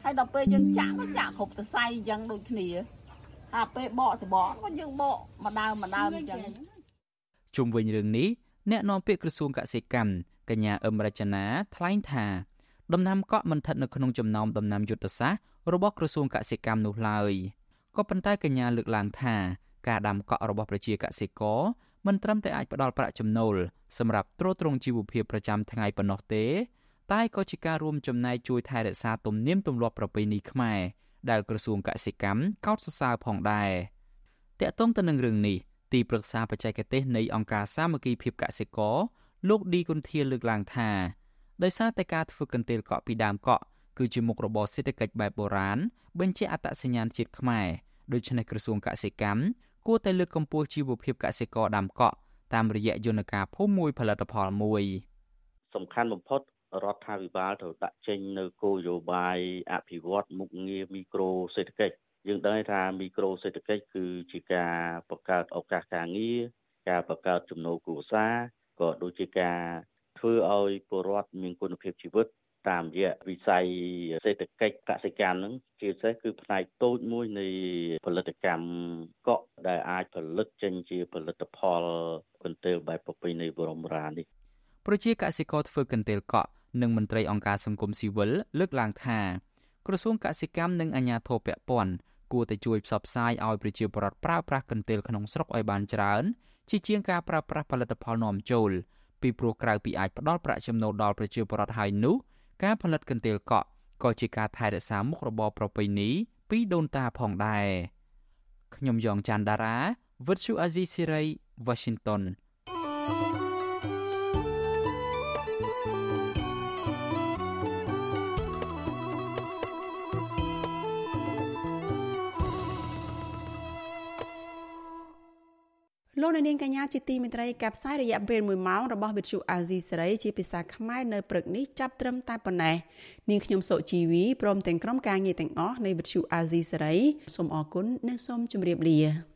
ហើយដល់ពេលយើងចាក់ក៏ចាក់គ្រប់សរសៃអញ្ចឹងដូចគ្នាតែពេលបកច្បកក៏យើងបកម្ដៅម្ដៅអញ្ចឹងជុំវិញរឿងនេះអ្នកនាំពាក្យក្រសួងកសិកម្មកញ្ញាអឹមរចនាថ្លែងថាដំណាំកក់មិនស្ថិតនៅក្នុងចំណោមដំណាំយុទ្ធសាស្ត្ររបស់ក្រសួងកសិកម្មនោះឡើយក៏ប៉ុន្តែកញ្ញាលើកឡើងថាការដាំកក់របស់ប្រជាកសិករមិនត្រឹមតែអាចផ្ដល់ប្រាក់ចំណូលសម្រាប់ទ្រទ្រង់ជីវភាពប្រចាំថ្ងៃប៉ុណ្ណោះទេ តែក៏ជាការរួមចំណែកជួយថែរក្សាទំនៀមទម្លាប់ប្រពៃណីខ្មែរដែលក្រសួងកសិកម្មកោតសរសើរផងដែរតាក់ទងទៅនឹងរឿងនេះទីប្រឹក្សាបច្ចេកទេសនៃអង្គការសាមគ្គីភាពកសិករលោកឌីគុន្ធាលើកឡើងថាដោយសារតែការធ្វើកន្ទេលកក់ពីដើមកក់គឺជាមុខរបរសេដ្ឋកិច្ចបែបបុរាណបញ្ជាក់អត្តសញ្ញាណជាតិខ្មែរដូច្នេះក្រសួងកសិកម្មគួរតែលើកកម្ពស់ជីវភាពកសិករដាំកក់តាមរយៈយន្តការភូមិមួយផលិតផលមួយសំខាន់បំផុត រដ្ឋាភិបាលត្រូវដាក់ចេញនៅគោលនយោបាយអភិវឌ្ឍមុខងារមីក្រូសេដ្ឋកិច្ចយើងដឹងថាមីក្រូសេដ្ឋកិច្ចគឺជាការបង្កើតឱកាសការងារការបង្កើតចំណូលគ្រួសារក៏ដូចជាការធ្វើឲ្យពលរដ្ឋមានគុណភាពជីវិតតាមរយៈវិស័យសេដ្ឋកិច្ចកសិកម្មហ្នឹងជាពិសេសគឺផ្នែកតូចមួយនៃផលិតកម្មកក់ដែលអាចផលិតចេញជាផលិតផលកន្ទេលបែបប្រពៃណីបរមរានេះប្រជាកសិករធ្វើកន្ទេលកក់ និងមន្ត្រីអង្គការសង្គមស៊ីវិលលើកឡើងថាក្រសួងកសិកម្មនិងអាជ្ញាធរពាក់ព័ន្ធគួរតែជួយផ្សព្វផ្សាយឲ្យប្រជាពលរដ្ឋប្រើប្រាស់កន្ទេលក្នុងស្រុកឲ្យបានច្រើនជាជាងការប្រើប្រាស់ផលិតផលនាំចូលពីព្រោះក្រៅពីអាចផ្ដល់ប្រាក់ចំណូលដល់ប្រជាពលរដ្ឋហើយនោះការផលិតកន្ទេលកក់ក៏ជាការថែរក្សាមុខរបរប្រពៃណីពីដូនតាផងដែរខ្ញុំយ៉ងច័ន្ទដារាវិទ្យុអាស៊ីសេរី Washington thank you លោកនាងកញ្ញាជាទីមេត្រីកັບផ្សាយរយៈពេល1ម៉ោងរបស់វិទ្យុអាស៊ីសេរីជាភាសាខ្មែរនៅព្រឹកនេះចាប់ត្រឹមតែប៉ុណ្ណេះនាងខ្ញុំសុជីវីព្រមទាំងក្រុមការងារទាំងអស់នៃវិទ្យុអាស៊ីសេរីសូមអរគុណនិងសូមជម្រាបលា